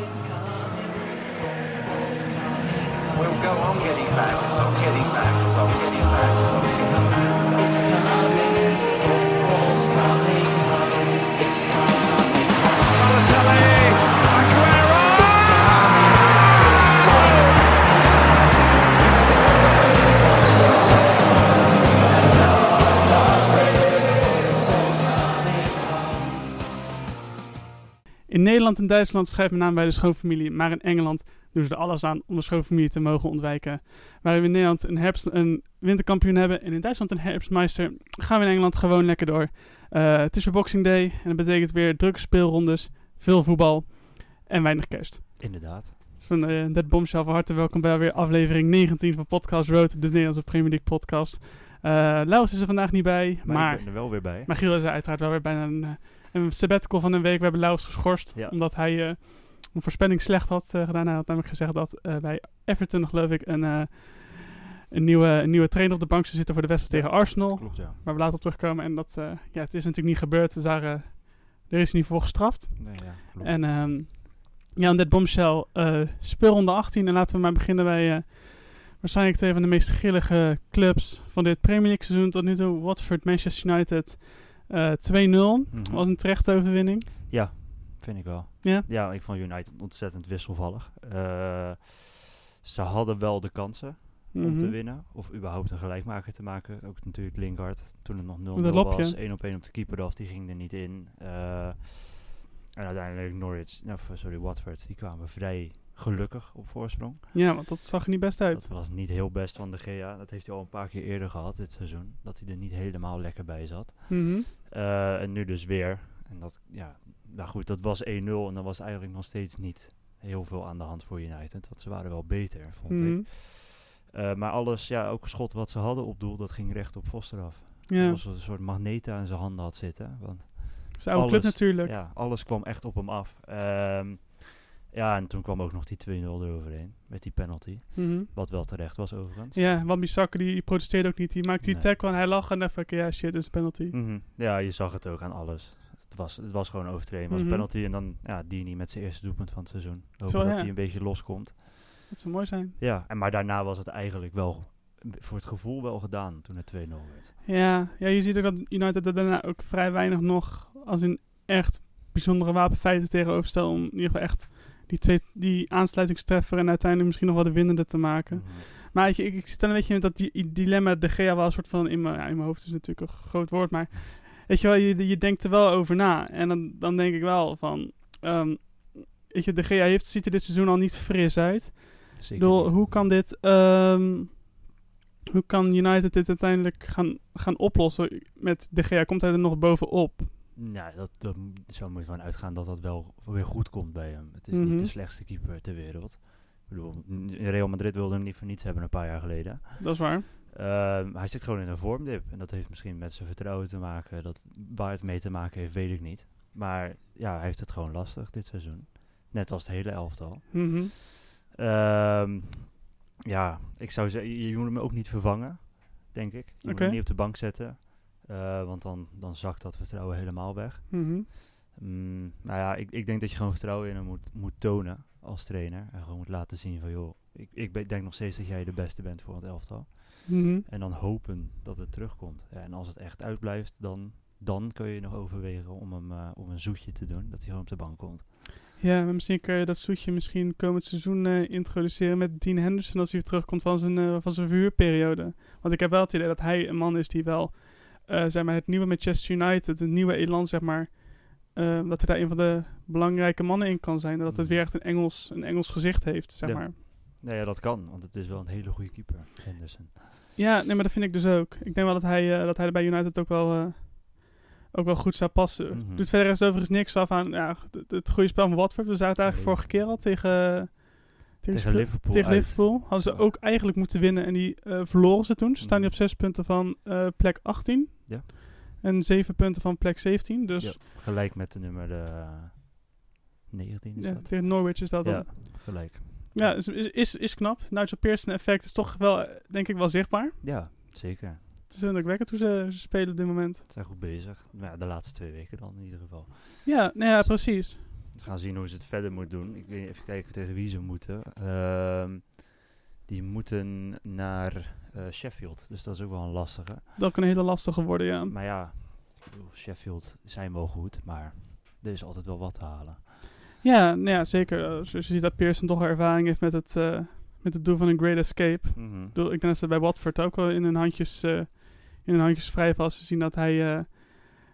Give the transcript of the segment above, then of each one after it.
We'll go on getting back, so getting back, so getting back, so getting back. It's coming, Nederland en Duitsland schrijft men aan bij de schoonfamilie, maar in Engeland doen ze er alles aan om de schoonfamilie te mogen ontwijken. Waar we in Nederland een, herfst, een winterkampioen hebben en in Duitsland een herfstmeister, gaan we in Engeland gewoon lekker door. Eh, het is weer Boxing Day en dat betekent weer drukke speelrondes, veel voetbal en weinig kerst. Inderdaad. Dus van uh, Dead Bombshell van harte welkom bij weer aflevering 19 van Podcast Road, de Nederlandse Premier League podcast. Uh, Laurens is er vandaag niet bij, Maar, maar, ik ben er wel weer bij. maar Giel is er uiteraard wel weer bijna een, eh, een sabbatical van een week. We hebben Laurens geschorst, Ja. omdat hij eh, een voorspelling slecht had eh, gedaan. Hij had namelijk gezegd dat eh, bij Everton, geloof ik, een, een, nieuwe, een nieuwe trainer op de bank zou zitten voor de wedstrijd tegen Arsenal. Klopt, ja. Waar we later op terugkomen. En dat, ja, het is natuurlijk niet gebeurd. Dus daar, er is niet voor gestraft. Nee, ja, klopt. En ehm ja, dit bombshell speelronde 18. En laten we maar beginnen bij waarschijnlijk twee van de meest grillige clubs van dit Premier League seizoen tot nu toe. Watford, Manchester United eh 2-0. Mhm. Was een terechte overwinning. Ja, vind ik wel. Ja? Ja, ik vond United ontzettend wisselvallig. Eh, ze hadden wel de kansen om te Mhm. winnen. Of überhaupt een gelijkmaker te maken. Ook natuurlijk Lingard, toen het nog 0-0 Met dat lopje. was. 1 op 1 op de keeper af, die ging er niet in. Eh, en uiteindelijk Norwich, nou, sorry, Watford, die kwamen vrij gelukkig op voorsprong. Ja, want dat zag er niet best uit. Dat was niet heel best van de Gea. Dat heeft hij al een paar keer eerder gehad dit seizoen. Dat hij er niet helemaal lekker bij zat. Mhm. Eh, en nu dus weer. En dat, ja, nou goed, dat was 1-0 en dan was eigenlijk nog steeds niet heel veel aan de hand voor United. Want ze waren wel beter, vond Mhm. ik. Eh, maar alles, ja, ook schot wat ze hadden op doel, dat ging recht op Foster af. Ja, een soort magneet aan zijn handen had zitten. Want zijn oude club natuurlijk. ja, alles kwam echt op hem af. Ehm, ja, en toen kwam ook nog die 2-0 eroverheen. Met die penalty. Mhm. Wat wel terecht was overigens. Ja, want Bissaka die, die protesteerde ook niet. Die maakte die Nee. tackle en hij lag en van, ja shit, is een penalty. Mhm. Ja, je zag het ook aan alles. Het was, het was gewoon overtreding. Was Mhm. een penalty en dan ja, Dini met zijn eerste doelpunt van het seizoen. Hopen Zo, dat ja. hij een beetje loskomt. Dat zou mooi zijn. Ja, en maar daarna was het eigenlijk wel voor het gevoel wel gedaan toen het 2-0 werd. Ja, ja, je ziet ook dat United er daarna ook vrij weinig nog als in echt bijzondere wapenfeiten tegenover stelt. Om in ieder geval echt die, twee, die aansluitingstreffer en uiteindelijk misschien nog wel de winnende te maken. Mhm. Maar ik, ik zit dan een beetje met dat die, dilemma De Gea wel een soort van in mijn, ja, in mijn hoofd is natuurlijk een groot woord, maar weet je wel, je, je denkt er wel over na. En dan, dan denk ik wel van, ehm, weet je, De Gea heeft, ziet er dit seizoen al niet fris uit. Zeker bedoel, hoe kan dit, ehm, hoe kan United dit uiteindelijk gaan, gaan oplossen met De Gea? Komt hij er nog bovenop? Nou, dat, dat m- zo moet je van uitgaan dat dat wel weer goed komt bij hem. Het is Mhm. niet de slechtste keeper ter wereld. Ik bedoel, Real Madrid wilde hem niet voor niets hebben een paar jaar geleden. Dat is waar. Ehm, hij zit gewoon in een vormdip. En dat heeft misschien met zijn vertrouwen te maken. Dat, waar het mee te maken heeft, weet ik niet. Maar ja, hij heeft het gewoon lastig dit seizoen. Net als het hele elftal. Mhm. Ehm, ja, ik zou zeggen, je moet hem ook niet vervangen, denk ik. Je moet hem niet op de bank zetten. Eh, want dan, dan zakt dat vertrouwen helemaal weg. Mhm. Mm, nou ja, ik, ik denk dat je gewoon vertrouwen in hem moet, moet tonen als trainer. En gewoon moet laten zien van, joh, ik, ik ben- denk nog steeds dat jij de beste bent voor het elftal. Mhm. En dan hopen dat het terugkomt. Ja, en als het echt uitblijft, dan, dan kun je nog overwegen om hem eh, om een zoetje te doen. Dat hij gewoon op de bank komt. Ja, maar misschien kun je dat zoetje misschien komend seizoen eh, introduceren met Dean Henderson als hij terugkomt van zijn, eh, van zijn verhuurperiode. Want ik heb wel het idee dat hij een man is die wel, eh, zeg maar, het nieuwe Manchester United, het nieuwe elan, zeg maar, eh, dat hij daar een van de belangrijke mannen in kan zijn. En dat het Mhm. weer echt een Engels, een Engels gezicht heeft, zeg Ja. maar. Nee, ja, dat kan, want het is wel een hele goede keeper, Henderson. Ja, nee, maar dat vind ik dus ook. Ik denk wel dat hij, eh, dat hij er bij United ook wel, ook wel goed zou passen. Mhm. Doet verder is overigens niks af aan ja, het, het goede spel van Watford. We zagen het eigenlijk Nee. vorige keer al tegen, Tegen Liverpool Tegen uit. Liverpool. Hadden ze ook eigenlijk moeten winnen en die eh, verloren ze toen. Ze staan nu Mhm. op zes punten van eh, plek 18. Ja. En zeven punten van plek 17. Dus Ja, gelijk met de nummer eh 19 is ja, dat. tegen Norwich is dat Ja, dan. gelijk. Ja, is, is, is, knap. Nigel Pearson effect is toch wel, denk ik, wel zichtbaar. Ja, zeker. Het is indrukwekkend hoe ze, ze spelen op dit moment. Ze zijn goed bezig. Nou ja, de laatste twee weken dan in ieder geval. Ja, nou ja, precies. Gaan zien hoe ze het verder moeten doen. Ik weet even kijken tegen wie ze moeten. Ehm, die moeten naar eh, Sheffield. Dus dat is ook wel een lastige. Dat kan een hele lastige worden, ja. Maar ja, ik bedoel, Sheffield zijn wel goed, maar er is altijd wel wat te halen. Ja, nou ja zeker. Eh, Zoals je ziet dat Pearson toch ervaring heeft met het, eh, met het doel van een Great Escape. Mhm. Ik, bedoel, ik denk dat ze bij Watford ook wel in hun handjes, eh, in hun handjes vrij was te zien dat hij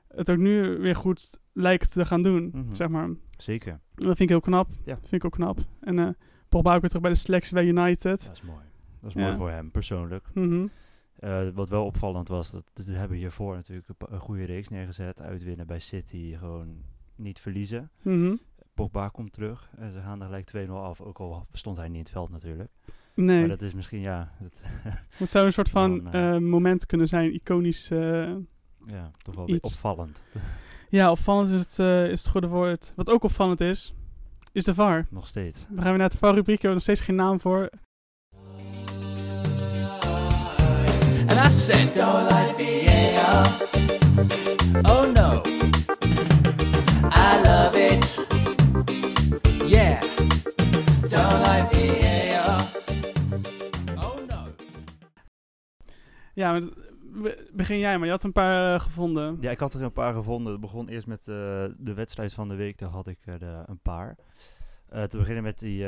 het ook nu weer goed lijkt te gaan doen, Mhm. zeg maar. Zeker. Dat vind ik heel knap. Ja. Dat vind ik ook knap. En eh Pogba ook weer terug bij de selectie bij United. Dat is mooi. Dat is mooi voor hem, persoonlijk. Mhm. Eh, wat wel opvallend was, dat, dat hebben hiervoor natuurlijk een, goede reeks neergezet. Uitwinnen bij City, gewoon niet verliezen. Mhm. Pogba komt terug en ze gaan er gelijk 2-0 af. Ook al stond hij niet in het veld natuurlijk. Nee, Maar dat is misschien, ja, dat, het zou een soort van Dan, eh, eh, moment kunnen zijn, iconisch. ja toch wel weer Iets. opvallend. ja, opvallend is het, eh, is het goede woord. Wat ook opvallend is, is de VAR. Nog steeds. We gaan weer naar het VAR-rubriek, we hebben nog steeds geen naam voor. And I said, don't like VAR. Oh no. I love it. Yeah. Don't like VAR. Oh no. Ja, maar, begin jij maar. Je had een paar eh, gevonden. Ja, ik had er een paar gevonden. Het begon eerst met eh, de wedstrijd van de week. Daar had ik er eh, een paar. Te beginnen met die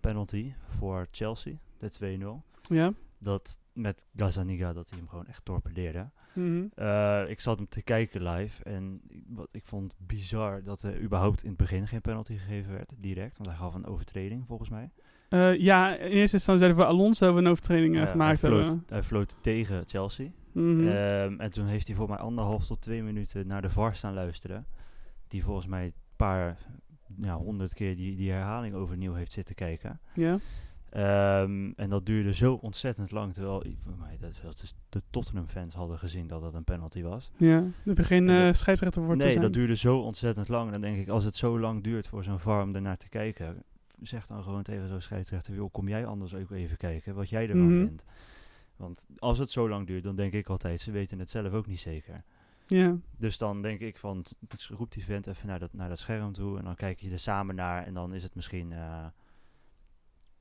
penalty voor Chelsea, de 2-0. Ja. Dat met Gazaniga, dat hij hem gewoon echt torpedeerde. Mhm. Ik zat hem te kijken live en wat, ik vond bizar dat er überhaupt in het begin geen penalty gegeven werd, direct. Want hij gaf een overtreding, volgens mij. Eh, ja, in eerste instantie zeiden we Alonso we een overtreding eh, gemaakt hij, floot, hebben. hij floot tegen Chelsea. Mhm. Ehm, en toen heeft hij voor mij anderhalf tot twee minuten naar de VAR staan luisteren. Die volgens mij een paar, ja, honderd keer die, die herhaling overnieuw heeft zitten kijken. ja. Ehm, en dat duurde zo ontzettend lang. Terwijl voor mij dat zelfs de- de Tottenham-fans hadden gezien dat dat een penalty was. Ja, er begin dat- scheidsrechter voor te nee, zijn. dat duurde zo ontzettend lang. En dan denk ik, als het zo lang duurt voor zo'n VAR om ernaar te kijken... Zeg dan gewoon tegen zo'n scheidsrechter... Joh, kom jij anders ook even kijken wat jij ervan Mhm. vindt. Want als het zo lang duurt, dan denk ik altijd... Ze weten het zelf ook niet zeker. Ja. Dus dan denk ik van, t- roep die vent even naar dat, naar dat scherm toe en dan kijk je er samen naar en dan is het misschien eh,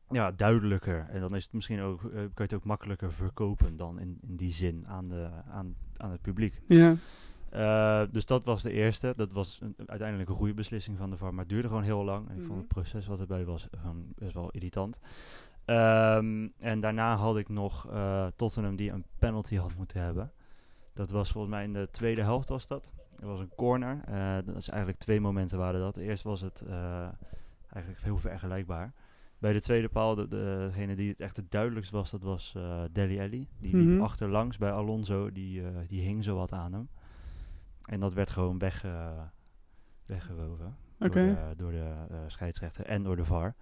ja, duidelijker. En dan is het misschien ook, eh, kan je het ook makkelijker verkopen dan in, in die zin aan, de, aan, aan het publiek. Ja. Eh, dus dat was de eerste. Dat was een- uiteindelijk een goede beslissing van de VAR, maar het duurde gewoon heel lang. En ik vond Mhm. het proces wat erbij was gewoon best wel irritant. Ehm, en daarna had ik nog eh, Tottenham die een penalty had moeten hebben. Dat was volgens mij in de tweede helft was dat. Er was een corner. Eh, dat is eigenlijk twee momenten waren dat. Eerst was het eh, eigenlijk heel vergelijkbaar. Bij de tweede paal, de, degene die het echt het duidelijkst was, dat was eh Deli Alli. Die liep Mhm. achterlangs bij Alonso, die, eh, die hing zo wat aan hem. En dat werd gewoon weg, eh, weggewoven door de, door de eh, scheidsrechter en door de VAR.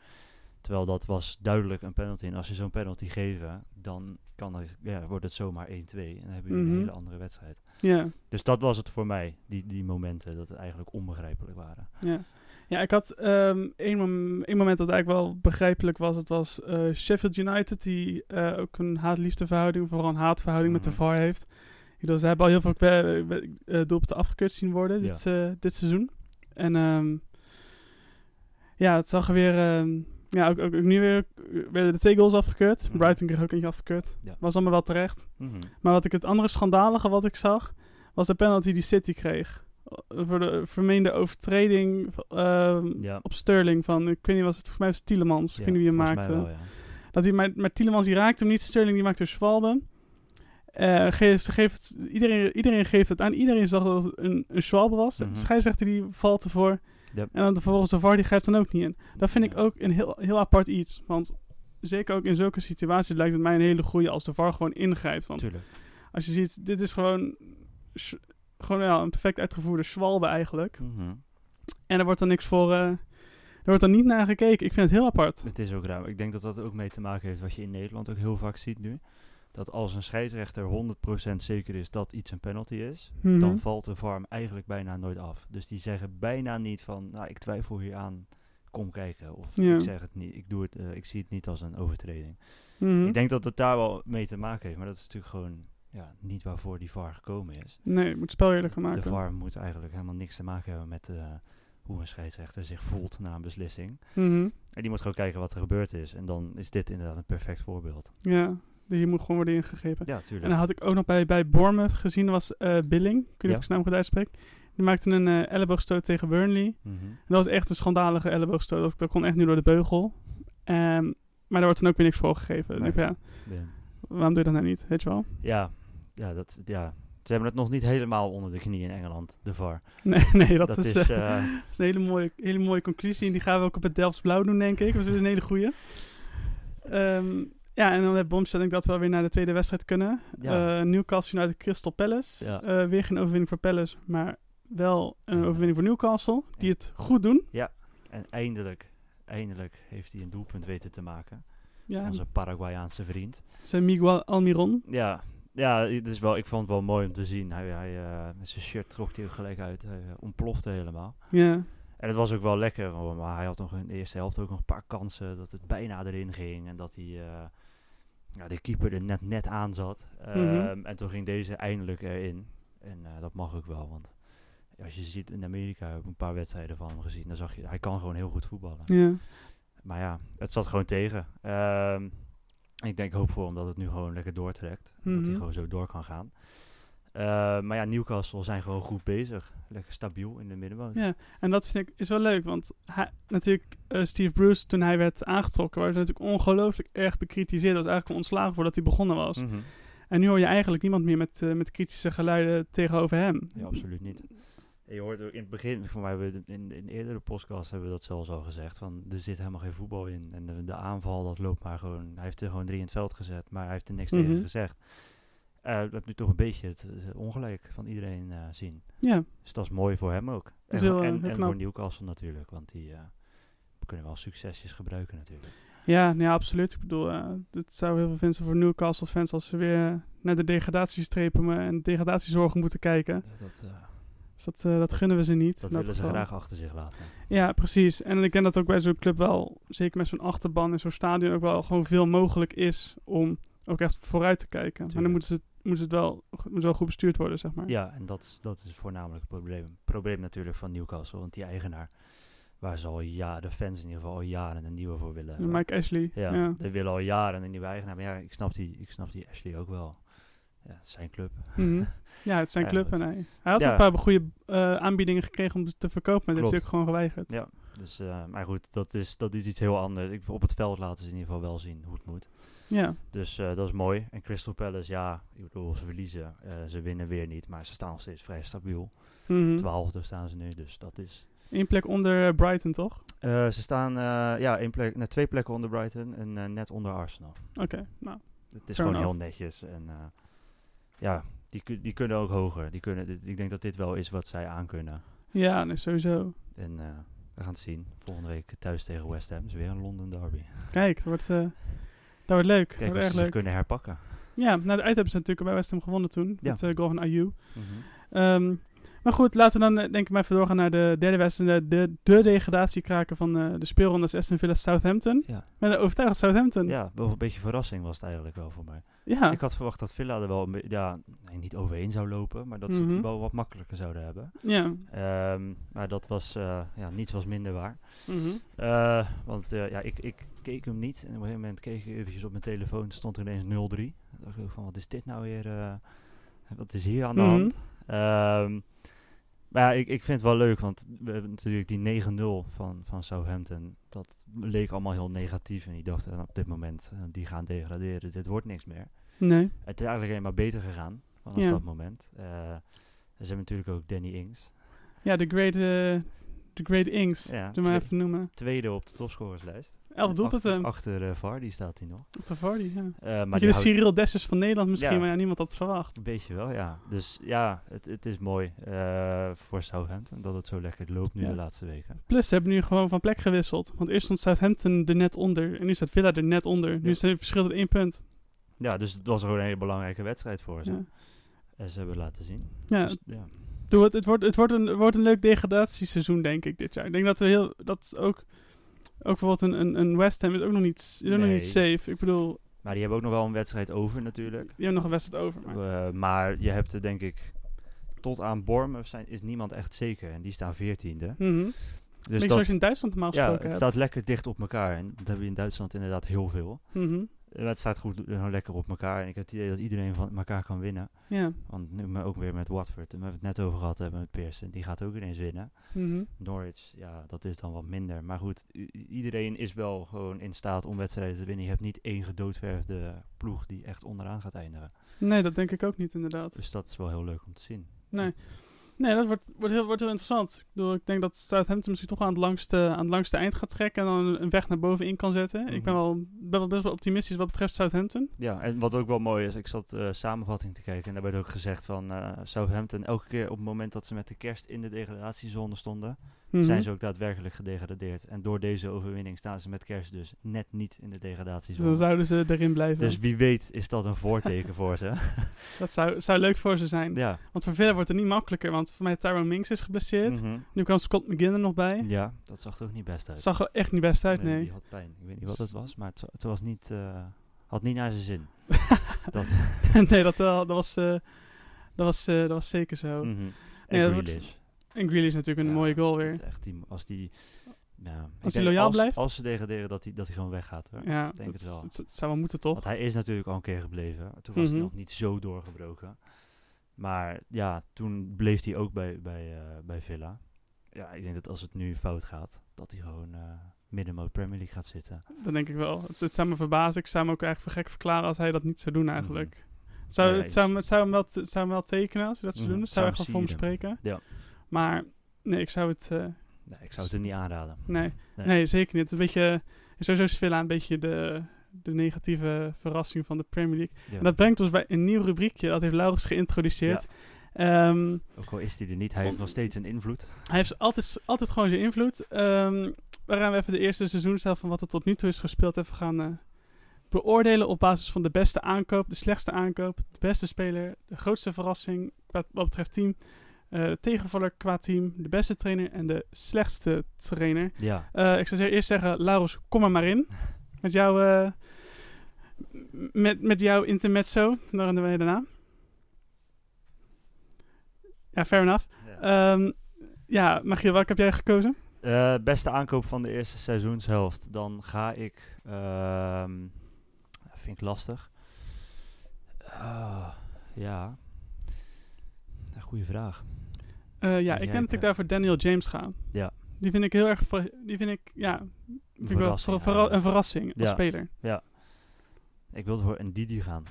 Terwijl dat was duidelijk een penalty. En als je zo'n penalty geven, dan kan er, ja, wordt het zomaar 1-2. En dan heb je een Mhm. hele andere wedstrijd. Ja. Dus dat was het voor mij, die, die momenten, dat het eigenlijk onbegrijpelijk waren. Ja. Ja, ik had ehm één, mom- één moment dat eigenlijk wel begrijpelijk was. Het was eh, Sheffield United, die ook een haat-liefde verhouding, vooral een haatverhouding met Mhm. de VAR heeft. Bedoel, ze hebben al heel veel uh, doelpunten afgekeurd zien worden dit, eh, dit seizoen. En ehm, ja, het zag er weer... ehm, ja, ook, ook, ook nu weer werden de twee goals afgekeurd. Mhm. Brighton kreeg ook eentje afgekeurd. Ja. Was allemaal wel terecht. Mhm. Maar wat ik het andere schandalige wat ik zag, was de penalty die City kreeg. Eh, Voor de vermeende overtreding ehm, Ja. op Sterling van, ik weet niet, was het voor mij was Tielemans. ik weet niet wie hem maakte. wel. Dat hij, maar, maar Tielemans die raakte hem niet, Sterling die maakte Schwalbe. Eh, ge- ze geeft, iedereen, iedereen geeft het aan, iedereen zag dat het een, een Schwalbe was. Mhm. De scheidsrechter die valt ervoor. Yep. En dan vervolgens de VAR die grijpt dan ook niet in. Dat vind ik ook een heel, heel apart iets. Want zeker ook in zulke situaties lijkt het mij een hele goede als de VAR gewoon ingrijpt. Want Tuurlijk. als je ziet, dit is gewoon, gewoon ja, een perfect uitgevoerde zwalbe eigenlijk. Mhm. En er wordt dan niks voor, eh, er wordt dan niet naar gekeken. Ik vind het heel apart. Het is ook raar. Ik denk dat dat ook mee te maken heeft wat je in Nederland ook heel vaak ziet nu. Dat als een scheidsrechter 100% zeker is dat iets een penalty is, Mhm. dan valt de VAR eigenlijk bijna nooit af. Dus die zeggen bijna niet van, nou, ik twijfel hier aan, kom kijken. Of Ja. ik zeg het niet, ik, doe het, eh, ik zie het niet als een overtreding. Mhm. Ik denk dat het daar wel mee te maken heeft, maar dat is natuurlijk gewoon ja, niet waarvoor die VAR gekomen is. Nee, het moet spel eerlijker maken. De VAR moet eigenlijk helemaal niks te maken hebben met, eh, hoe een scheidsrechter zich voelt na een beslissing. Mhm. En die moet gewoon kijken wat er gebeurd is. En dan is dit inderdaad een perfect voorbeeld. Ja, hier moet gewoon worden ingegrepen. Ja, En tuurlijk. dan had ik ook nog bij, bij Bournemouth gezien, was eh, Billing. Ik weet niet Ja. of ik zijn naam goed uitspreek. Die maakte een eh, elleboogstoot tegen Burnley. En dat was echt een schandalige elleboogstoot. Dat, dat kon echt nu door de beugel. Ehm, maar daar wordt dan ook weer niks voor gegeven. Nee. Dus ja, waarom doe je dat nou niet? Weet je wel? Ja, ja, dat, ja, ze hebben het nog niet helemaal onder de knie in Engeland, de VAR. Nee, nee dat, Dat, is, is, eh, dat is een hele mooie, hele mooie conclusie. En die gaan we ook op het Delfts Blauw doen, denk ik. Dat is een hele goeie. Ehm, ja, en dan heeft Bombshell denk ik dat we weer naar de tweede wedstrijd kunnen. Ja. Eh, Newcastle United Crystal Palace. Ja. Eh, weer geen overwinning voor Palace, maar wel een Ja. overwinning voor Newcastle. Die het goed doen. en eindelijk, eindelijk heeft hij een doelpunt weten te maken. Ja, Onze Paraguayaanse vriend. zijn Miguel Almiron. Ja, ja het is wel, ik vond het wel mooi om te zien. Hij, hij, met zijn shirt trok hij gelijk uit. Hij ontplofte helemaal. Ja, En het was ook wel lekker, maar hij had nog in de eerste helft ook nog een paar kansen dat het bijna erin ging. En dat hij, ja, de keeper er net, net aan zat. Mhm. Ehm, En toen ging deze eindelijk erin. En eh, dat mag ook wel, want als je ziet in Amerika, heb ik een paar wedstrijden van hem gezien. Dan zag je, hij kan gewoon heel goed voetballen. ja. Maar ja, het zat gewoon tegen. Ehm, ik denk hoop voor hem dat het nu gewoon lekker doortrekt. Dat Mhm. hij gewoon zo door kan gaan. Eh, maar ja, Newcastle zijn gewoon goed bezig. Lekker stabiel in de middenmoot. Ja, en dat vind ik is wel leuk, want hij, natuurlijk eh, Steve Bruce, toen hij werd aangetrokken, was natuurlijk ongelooflijk erg bekritiseerd. was eigenlijk ontslagen voordat hij begonnen was. Mhm. En nu hoor je eigenlijk niemand meer met, eh, met kritische geluiden tegenover hem. Ja, absoluut niet. En je hoort ook in het begin, voor mij hebben we in, in eerdere podcasts hebben we dat zelfs al gezegd, van er zit helemaal geen voetbal in. En de, de aanval, dat loopt maar gewoon. Hij heeft er gewoon drie in het veld gezet, maar hij heeft er niks Mhm. tegen gezegd. Eh, dat nu toch een beetje het, eh, ongelijk van iedereen eh, zien. Ja, Dus dat is mooi voor hem ook. En, heel, eh, en, heel en knap. voor Newcastle natuurlijk, want die eh, kunnen wel succesjes gebruiken natuurlijk. ja, nee, absoluut. Ik bedoel, eh het zou heel veel vinden voor Newcastle fans als ze weer naar de degradatiestrepen eh, en degradatiezorgen moeten kijken. Dat, eh, Dus dat, eh, dat gunnen we ze niet. dat willen ze graag achter zich laten. Ja, precies. En ik ken dat ook bij zo'n club wel, zeker met zo'n achterban en zo'n stadion, ook wel gewoon veel mogelijk is om ook echt vooruit te kijken. Maar dan moeten ze, ze het wel, moet wel goed bestuurd worden, zeg maar. Ja, en dat, is- dat is voornamelijk het probleem. probleem natuurlijk van Newcastle, want die eigenaar, waar ze al jaren, de fans in ieder geval al jaren een nieuwe voor willen. hebben. Mike Ashley. Ja, Ja. die willen al jaren een nieuwe eigenaar. Maar ja, ik snap die, ik snap die Ashley ook wel. Ja, het is zijn club. Mhm. Ja, het is zijn club en hij, hij had Ja. een paar goede eh, aanbiedingen gekregen om te verkopen, maar dat heeft ook gewoon geweigerd. Ja, dus, eh, maar goed, dat is, dat is iets heel anders. Ik, op het veld laten ze in ieder geval wel zien hoe het moet. Ja, Dus eh, dat is mooi. En Crystal Palace, ja, ik bedoel, ze verliezen. eh, ze winnen weer niet, maar ze staan nog steeds vrij stabiel. Mhm. Twaalfde staan ze nu, dus dat is... Eén plek onder eh, Brighton, toch? Ze staan ja, één plek, nee, twee plekken onder Brighton en net onder Arsenal. Oké, nou. Het is gewoon heel netjes. En ja, die, die kunnen ook hoger. Die kunnen, dit- ik denk dat dit wel is wat zij aankunnen. Ja, nee, sowieso. En we gaan het zien. Volgende week thuis tegen West Ham. is weer een London derby. Kijk, dat wordt, dat wordt leuk. Dat Kijk wordt ze zich leuk. kunnen herpakken. Ja, nou, de uit hebben ze natuurlijk bij West Ham gewonnen toen. Ja. Met uh, goal van Ayew. Ehm, maar goed, laten we dan eh, denk ik maar even doorgaan naar de derde wedstrijd. De, de degradatiekraker van eh, de speelronde is Aston Villa Southampton. Ja. Met een overtuigend Southampton. ja, wel een beetje verrassing was het eigenlijk wel voor mij. Ja. Ik had verwacht dat Villa er wel ja, nee, niet overheen zou lopen, maar dat ze Mhm. het wel wat makkelijker zouden hebben. ja. Ehm, maar dat was, eh, ja, niets was minder waar. Mhm. Eh, want eh, ja, ik, ik keek hem niet. En op een gegeven moment keek ik eventjes op mijn telefoon. stond er ineens 0-3. Dan dacht ik van, wat is dit nou weer? eh, wat is hier aan de Mhm. hand? Ehm, maar ja, ik, ik vind het wel leuk. Want we hebben natuurlijk die 9-0 van, van Southampton. Dat leek allemaal heel negatief. En ik dacht, eh, op dit moment, eh, die gaan degraderen. Dit wordt niks meer. Nee. Het is eigenlijk alleen maar beter gegaan. Vanaf Ja. dat moment. Eh, ze hebben natuurlijk ook Danny Ings. Ja, de Great, de great Ings. Ja, Doe maar even noemen. Tweede op de topscorerslijst. Elf doelpunten. Achter, achter eh, VAR, die staat hij nog. Achter Vardy, ja. Eh, Maar de houdt Cyril Dessers van Nederland misschien, Ja. maar ja, niemand had het verwacht. een beetje wel, ja. Dus ja, het, het is mooi eh, voor Southampton dat het zo lekker loopt nu de laatste weken. Plus, ze hebben nu gewoon van plek gewisseld. Want eerst stond Southampton er net onder. En nu staat Villa er net onder. Nu is het verschil één punt. Ja, dus het was gewoon een hele belangrijke wedstrijd voor ze. En ze hebben laten zien. Ja, Dus, ja. Doe het, het, wordt, het, wordt een, het wordt een leuk degradatieseizoen, denk ik, dit jaar. Ik denk dat we heel. Dat ook. Ook bijvoorbeeld een, een, een West Ham is ook nog niet, is nog niet safe. Ik bedoel, Maar die hebben ook nog wel een wedstrijd over natuurlijk. die hebben nog een wedstrijd over. Maar. Eh, maar je hebt er denk ik tot aan Bournemouth zijn, is niemand echt zeker. En die staan veertiende. Mhm. Dus dat, zoals in Duitsland normaal ja, gesproken het hebt. staat lekker dicht op elkaar. En dat hebben we in Duitsland inderdaad heel veel. Mhm. Het staat goed eh, lekker op elkaar. En ik heb het idee dat iedereen van elkaar kan winnen. Ja. Want nu maar ook weer met Watford. En we hebben het net over gehad hebben met Pearson. Die gaat ook ineens winnen. Mhm. Norwich, ja, dat is dan wat minder. Maar goed, iedereen is wel gewoon in staat om wedstrijden te winnen. Je hebt niet één gedoodverfde ploeg die echt onderaan gaat eindigen. Nee, dat denk ik ook niet inderdaad. Dus dat is wel heel leuk om te zien. Nee. Nee, dat wordt, wordt, heel, wordt heel interessant. Ik, bedoel, ik denk dat Southampton misschien toch aan het langste, aan het langste eind gaat trekken en dan een weg naar boven in kan zetten. Ik ben Mhm. wel, ben wel best wel optimistisch wat betreft Southampton. Ja, en wat ook wel mooi is, ik zat eh, samenvatting te kijken en daar werd ook gezegd van eh, Southampton, elke keer op het moment dat ze met de kerst in de degradatiezone stonden, Mhm. zijn ze ook daadwerkelijk gedegradeerd. En door deze overwinning staan ze met kerst dus net niet in de Dus degradatiezone. dan zouden ze erin blijven. Dus wie weet is dat een voorteken voor ze. dat zou, zou leuk voor ze zijn. ja. Want voor velen wordt het niet makkelijker, want voor mij Tyrone Minks is geblesseerd. Mhm. Nu kwam Scott McGinn er nog bij. Ja, dat zag er ook niet best uit. Zag er echt niet best uit, nee. Die had pijn. Ik weet niet wat het was, maar het, het was niet, eh, had niet naar zijn zin. dat, nee, dat, wel- dat, was, eh, dat, was, eh, dat was zeker zo. mhm. Dat wordt- Grealish. En Grealish natuurlijk een Ja, mooie goal weer. dat Echt die, als die, ja, ik hij loyaal als, blijft? Als ze degraderen, dat hij dat hij gewoon weggaat. Hoor. Ja, denk dat, het wel. Zou wel moeten, toch? Want hij is natuurlijk al een keer gebleven. Toen was hij Mhm. nog niet zo doorgebroken. Maar ja, toen bleef hij ook bij, bij, eh, bij Villa. Ja, ik denk dat als het nu fout gaat, dat hij gewoon eh middenmoot Premier League gaat zitten. Dat denk ik wel. Het, het zou me verbazen. Ik zou me ook eigenlijk voor gek verklaren als hij dat niet zou doen eigenlijk. Het, zou, Mhm. Nee, het, zou, het, zou hem wel, zou hem wel tekenen als hij dat zou Mhm, doen. Het zou zou echt hem wel voor hem spreken. Ja. Maar nee, ik zou het... eh, Nee, ik zou het hem niet aanraden. nee. Nee. Nee. zeker niet. Het is een beetje... Sowieso is Villa een beetje de, de negatieve verrassing van de Premier League. Ja. En dat brengt ons bij een nieuw rubriekje. Dat heeft Laurens geïntroduceerd. Ehm, Ook al is hij er niet, hij heeft nog steeds een invloed. Hij heeft altijd, altijd gewoon zijn invloed. Ehm waaraan we even de eerste seizoenshelft van wat er tot nu toe is gespeeld even gaan eh, beoordelen op basis van de beste aankoop, de slechtste aankoop, de beste speler, de grootste verrassing wat betreft team, eh, tegenvaller qua team, de beste trainer en de slechtste trainer. Ja, Eh, ik zou eerst zeggen, Laurens, kom er maar in. Met jouw, eh, met, met jouw intermezzo, daar doen we daarna. Ja, fair enough. Ja, Magiel, welke heb jij gekozen? Beste aankoop van de eerste seizoenshelft. Dan ga ik. ehm vind ik lastig. Ja. Een goede vraag. Eh, ja, ik denk dat ik het, daar voor Daniel James ga. Ja. Die vind ik heel erg, die vind ik, ja, vind ik wel verra- eigenlijk. een verrassing als Ja. speler. Ik wilde voor een Didi gaan,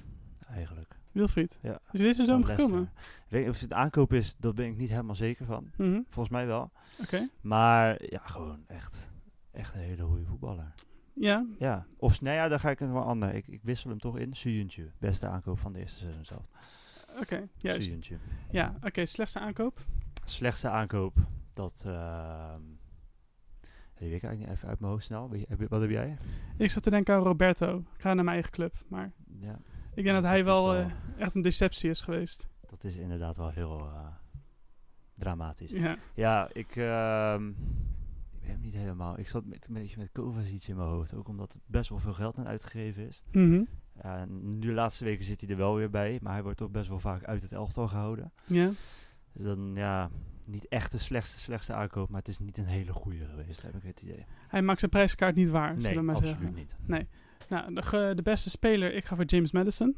eigenlijk. Wilfried. Ja. Is deze zomer Leicester. gekomen? Weet niet of het aankoop is, daar ben ik niet helemaal zeker van. Mhm, Volgens mij wel. Oké. Maar ja, gewoon echt, echt een hele goede voetballer. Ja, Ja, of nee, ja, dan ga ik het wel ander. Ik, ik wissel hem toch in. Suyuntje, beste aankoop van de eerste seizoen zelf. oké. juist. Suyuntje. Ja, oké. slechtste aankoop? Slechtste aankoop, dat... die weet ik eigenlijk niet even uit mijn hoofd snel. Wat heb jij? Ik zat te denken aan Roberto. Ik ga naar mijn eigen club. Maar Ja, ik denk dat hij wel, eh, echt een deceptie is geweest. dat is inderdaad wel heel eh, dramatisch. Ja. Ja, ik, ehm, ik weet niet helemaal. Ik zat met, een beetje met Kovacic in mijn hoofd. Ook omdat het best wel veel geld aan uitgegeven is. En nu de laatste weken zit hij er wel weer bij. Maar hij wordt toch best wel vaak uit het elftal gehouden. Ja. Dus dan, ja, niet echt de slechtste, slechtste aankoop. Maar het is niet een hele goede geweest, heb ik het idee. Hij maakt zijn prijskaart niet waar, Nee, zullen we maar absoluut zeggen. niet. Nou, de, de beste speler, ik ga voor James Madison.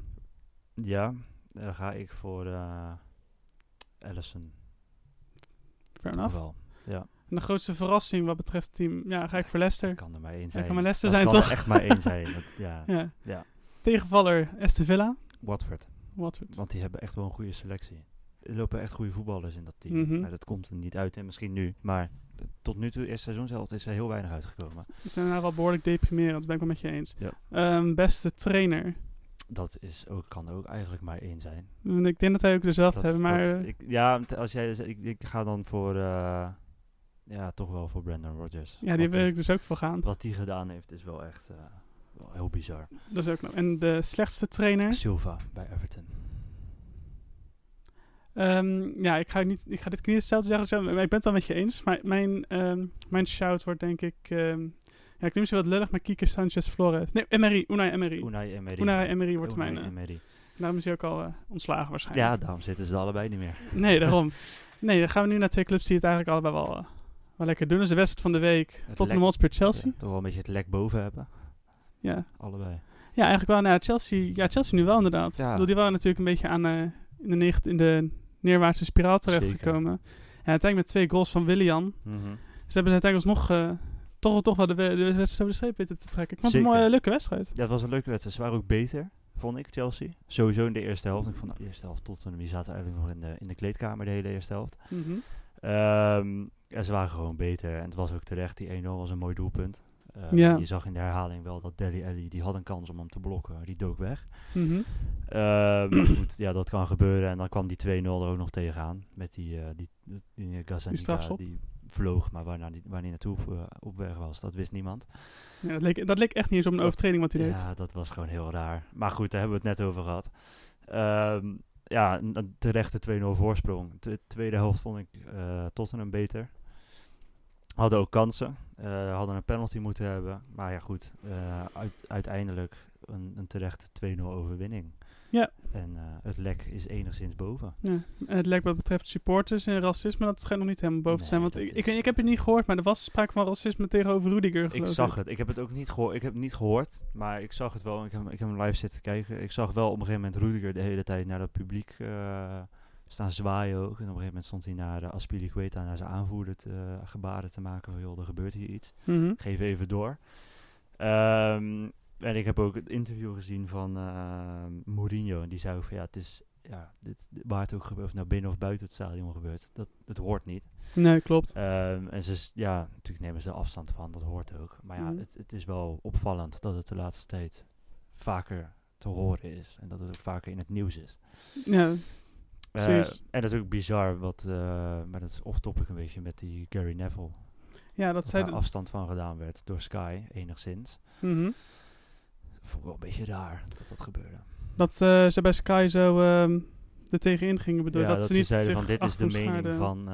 Ja, dan ga ik voor eh Allison. Fair enough. Ja, En de grootste verrassing wat betreft team, ja, ga ik voor Leicester. kan er maar één zijn. kan maar Leicester Dat zijn, kan toch? er echt maar één zijn. Dat, ja, Ja. ja. Tegenvaller Aston Villa. Watford. Watford. Want die hebben echt wel een goede selectie. Er lopen echt goede voetballers in dat team. Mhm. Maar dat komt er niet uit en misschien nu. Maar tot nu toe, eerste seizoen zelf, is er heel weinig uitgekomen. Die zijn nou wel behoorlijk deprimerend, dat ben ik wel met je eens. Ja. Ehm, beste trainer. Dat is ook, kan er ook eigenlijk maar één zijn. Ik denk dat wij ook dezelfde Dat- hebben, maar... dat- eh, ik, ja, als jij, ik, ik ga dan voor, eh, ja, toch wel voor Brandon Rodgers. ja, die wil ik dus ook voor gaan. wat hij gedaan heeft is wel echt eh, wel heel bizar. Dat is ook nog. En de slechtste trainer? Silva bij Everton. Ehm, ja, ik ga, niet, ik ga dit niet hetzelfde zeggen maar ik ben het wel met je eens. Maar mijn, ehm, mijn shout wordt denk ik... ehm, ja, ik neem misschien wat lullig, maar Kike Sanchez Flores. Nee, Emery. Unai Emery. Unai Emery. Unai Emery wordt Unai mijn... eh, Emery. Daarom is hij ook al eh, ontslagen waarschijnlijk. Ja, daarom zitten ze allebei niet meer. Nee, daarom. Nee, dan gaan we nu naar twee clubs die het eigenlijk allebei wel, eh, wel lekker doen. Is de wedstrijd van de week. Tottenham lek- Hotspur Chelsea. Ja, toch wel een beetje het lek boven hebben. Ja. Allebei. ja, eigenlijk wel. Nou, Chelsea, ja, Chelsea nu wel inderdaad. Ja. Ik bedoel, die waren natuurlijk een beetje aan in, de negt- in de neerwaartse spiraal terechtgekomen. Ja, uiteindelijk met twee goals van Willian. Mhm. Ze hebben uiteindelijk alsnog eh, toch, toch wel de, we- de wedstrijd over de streep weten te trekken. Ik vond het een mooie, leuke wedstrijd. Ja, het was een leuke wedstrijd. Ze waren ook beter, vond ik, Chelsea. Sowieso in de eerste helft. Ik vond nou, de eerste helft Tottenham, die zaten eigenlijk nog in de, in de kleedkamer de hele eerste helft. Mhm. Ehm, ja, ze waren gewoon beter. En het was ook terecht. Die 1-0 was een mooi doelpunt. Ehm, Ja. Je zag in de herhaling wel dat Deli Alli, die had een kans om hem te blokken. Die dook weg. Maar goed, ja, dat kan gebeuren. En dan kwam die 2-0 er ook nog tegenaan. Met die, eh die, die, die die vloog. Maar waarna die, waar hij naartoe op, eh, op weg was, dat wist niemand. Ja, dat, leek, dat leek echt niet eens op een Dat- overtreding wat hij deed. Ja, dat was gewoon heel raar. Maar goed, daar hebben we het net over gehad. Ehm, ja, een, terechte 2-0 voorsprong. De tweede helft vond ik eh, Tottenham beter. Hadden ook kansen. Eh, hadden een penalty moeten hebben. Maar ja, goed. eh, uit- uiteindelijk een, een terechte 2-0 overwinning. Ja. En eh, het lek is enigszins boven. Ja. En het lijkt wat betreft supporters en racisme, dat schijnt nog niet helemaal boven te zijn. Want ik, ik, ik heb het niet gehoord, maar er was sprake van racisme tegenover Rudiger. Ik zag het. Ik heb het ook niet gehoord. Ik heb het niet gehoord, maar ik zag het wel. Ik heb, ik heb hem live zitten kijken. Ik zag wel op een gegeven moment Rudiger de hele tijd naar dat publiek staan zwaaien ook. En op een gegeven moment stond hij naar de Aspilicueta, naar zijn aanvoerder, te, eh, gebaren te maken van joh, er gebeurt hier iets. Mhm. Geef even door. Ehm, en ik heb ook het interview gezien van eh, Mourinho. En die zei ook van ja, het is ja, dit, waar het ook gebeurt, of nou binnen of buiten het stadion gebeurt, dat, dat hoort niet. Nee, klopt. Ehm, en ze, is- ja, natuurlijk nemen ze afstand van, dat hoort ook. Maar ja, Mhm. het, het is wel opvallend dat het de laatste tijd vaker te horen is. En dat het ook vaker in het nieuws is. Ja, Eh, en dat is ook bizar, wat, eh, maar dat is off-topic een beetje met die Gary Neville. ja dat de- afstand van gedaan werd door Sky, enigszins. Mhm. Vond ik wel een beetje raar dat dat gebeurde. Dat eh, ze bij Sky zo ehm er tegenin gingen. Bedoel, ja, dat, dat ze niet zeiden van dit is de mening schaarden. van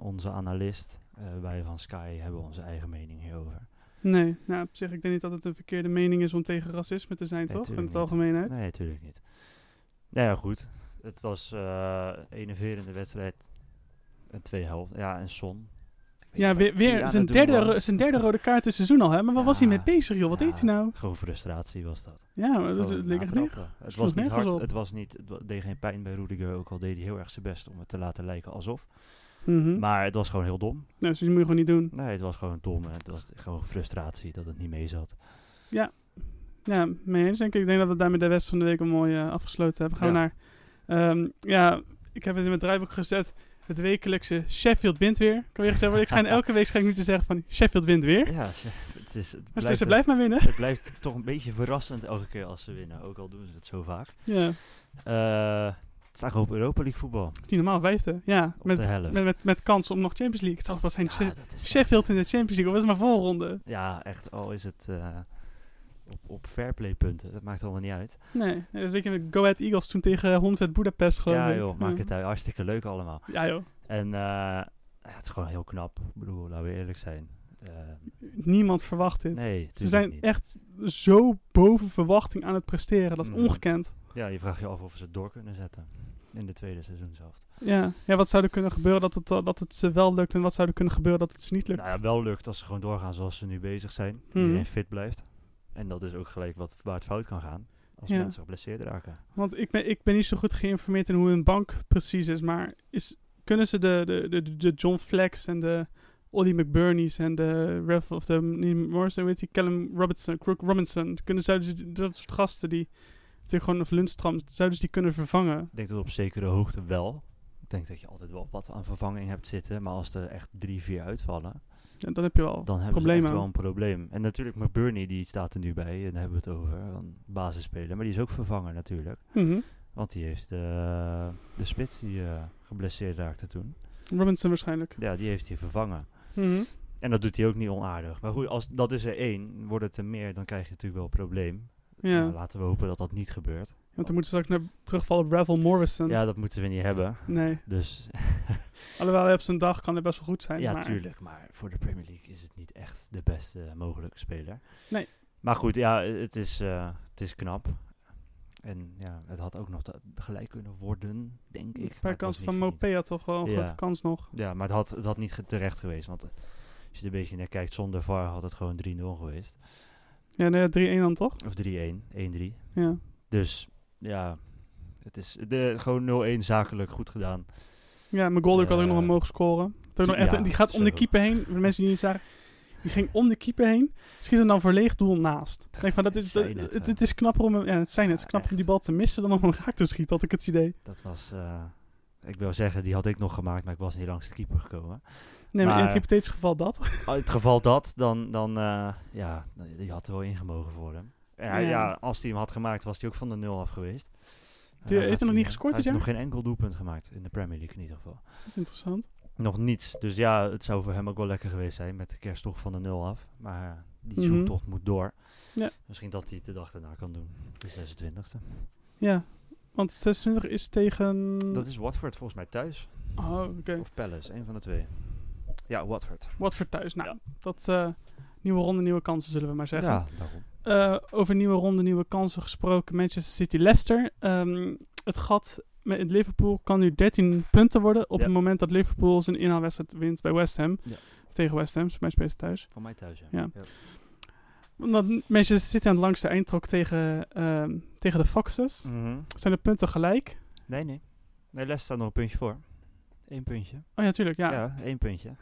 onze analist. Wij van Sky hebben onze eigen mening hierover. Nee, nou, op zich, ik denk niet dat het een verkeerde mening is om tegen racisme te zijn, Nee, toch? In het algemeenheid. Nee, natuurlijk niet. Nou ja, goed. Het was eh enerverende wedstrijd. En twee helften. Ja, en Son. Ja, weer, weer zijn, derde, zijn derde rode kaart dit seizoen al, hè? Maar wat was hij Ja, mee bezig, joh? Wat ja, deed hij nou? Gewoon frustratie was dat. Ja, maar dat, dat leek echt niet. Het was niet hard. op. Het was niet, het deed geen pijn bij Rudiger. Ook al deed hij heel erg zijn best om het te laten lijken alsof. Mhm. Maar het was gewoon heel dom. Nee, dus die moet je gewoon niet doen. Nee, het was gewoon dom. En het was gewoon frustratie dat het niet mee zat. Ja, mee eens denk ik. Ik denk dat we daarmee de wedstrijd van de week al mooi eh, afgesloten hebben. Gaan we Ja. naar... ehm, ja, ik heb het in mijn draaiboek gezet. Het wekelijkse Sheffield wint weer. Kan gezegd worden. Ik schijn elke week schijn ik nu te zeggen van Sheffield wint weer. Ja, het, is, het, Maar ze, blijft, ze blijft maar winnen. het blijft toch een beetje verrassend elke keer als ze winnen. Ook al doen ze het zo vaak. Ja, Eh het staat gewoon op Europa League voetbal. niet normaal, vijfde. Ja, Op met, de helft. met, met, met kans om nog Champions League. Het zal pas zijn Ja, Sheffield in de Champions League. Of is het maar voorronde? Ja, echt. Al is het eh, op, op fairplay punten. Dat maakt allemaal niet uit. Nee, dat is weet je Go Ahead Eagles toen tegen Honved Budapest geloof ja ik. joh, maak het uit. Hartstikke leuk allemaal. Ja joh. En eh, ja, het is gewoon heel knap. Ik bedoel, laten we eerlijk zijn. Eh, Niemand verwacht dit. nee, Ze zijn niet. echt zo boven verwachting aan het presteren. Dat is Mhm. ongekend. Ja, je vraagt je af of ze het door kunnen zetten. In de tweede seizoenshelft. Ja. ja, wat zou er kunnen gebeuren dat het, dat het ze wel lukt en wat zou er kunnen gebeuren dat het ze niet lukt? Nou ja, wel lukt als ze gewoon doorgaan zoals ze nu bezig zijn. Mhm. Iedereen fit blijft. En dat is ook gelijk wat, waar het fout kan gaan. Als Ja. mensen geblesseerd raken. Want ik ben, ik ben niet zo goed geïnformeerd in hoe hun bank precies is, maar is, kunnen ze de, de, de, de John Flex en de Ollie McBurney's en de Ref of de Morrison, weet je, Callum Robinson, Crook Robinson, kunnen zouden dat soort gasten die natuurlijk gewoon of Lundstram, zouden ze die kunnen vervangen? Ik denk dat op zekere hoogte wel. Ik denk dat je altijd wel wat aan vervanging hebt zitten. Maar als er echt drie, vier uitvallen, Ja, dan heb je wel dan hebben problemen. ze echt wel een probleem. En natuurlijk McBurney, die staat er nu bij. En daar hebben we het over. Een basisspeler. Maar die is ook vervangen natuurlijk. Mhm. Want die heeft eh, de spits die eh, geblesseerd raakte toen. Robinson waarschijnlijk. Ja, die heeft hij vervangen. Mhm. En dat doet hij ook niet onaardig. Maar goed, als dat is er één, wordt het er meer, dan krijg je natuurlijk wel een probleem. Ja, Nou, laten we hopen dat dat niet gebeurt. Want dan moeten ze straks naar terugvallen op Ravel Morrison. Ja, dat moeten we niet hebben. Nee, Dus alhoewel hij op zijn dag kan hij best wel goed zijn. ja, maar tuurlijk. Maar voor de Premier League is het niet echt de beste mogelijke speler. Nee. Maar goed, ja, het is, eh, het is knap. En ja, het had ook nog gelijk kunnen worden, denk ik. Per het kans van had toch wel een Ja. grote kans nog. Ja, maar het had, het had niet terecht geweest. Want eh, als je er een beetje naar kijkt, zonder VAR had het gewoon 3-0 geweest. Ja, nee, 3-1 dan toch? Of 3-1, 1-3. Ja. Dus ja, het is de, gewoon 0-1 zakelijk goed gedaan. Ja, McGoldrick had ook Eh, nog een mogen scoren. Nog echt, ja, die gaat om de keeper heen. Voor de mensen die niet zagen. Die ging om de keeper heen. Schiet hem dan voor leeg doel naast. Denk van, dat is, dat- het, het is knapper om, ja, het zijn het, Ja, knapper om die bal te missen dan om hem raak te schieten, had ik het idee. Dat was, eh, ik wil zeggen, die had ik nog gemaakt, maar ik was niet langs de keeper gekomen. Nee, maar, in Maar- het hypothetisch geval dat. Oh, In het geval dat, dan, dan eh, ja, die had er wel ingemogen voor hem. Ja. ja. als hij hem had gemaakt, was hij ook van de nul af geweest. Die- heeft hij had, nog niet eh, gescoord hij dit heeft nog geen enkel doelpunt gemaakt in de Premier League in ieder geval. Dat is interessant. Nog niets. Dus ja, het zou voor hem ook wel lekker geweest zijn met de kerst toch van de nul af. Maar eh, die Mhm. zoektocht moet door. Ja. Misschien dat hij het de dag daarna kan doen. De 26e. Ja, want 26 is tegen... Dat is Watford volgens mij thuis. Oh, oké. Of Palace, een van de twee. Ja, Watford. Watford thuis. Nou, Ja. dat... eh, nieuwe ronde, nieuwe kansen zullen we maar zeggen. Ja, daarom. Eh, over nieuwe ronde, nieuwe kansen gesproken. Manchester City, Leicester. Ehm, het gat met Liverpool kan nu 13 punten worden. Op Ja. het moment dat Liverpool zijn inhaalwedstrijd wint bij West Ham. Ja. Tegen West Ham, bij spelen ze thuis. Voor mij thuis, ja. Ja. Omdat Manchester City aan het langste eind trok tegen, ehm, tegen de Foxes. Mhm. Zijn de punten gelijk? Nee, nee. Nee, Les staat nog een puntje voor. Eén puntje. Oh ja, tuurlijk. Ja, ja. Ja, één puntje.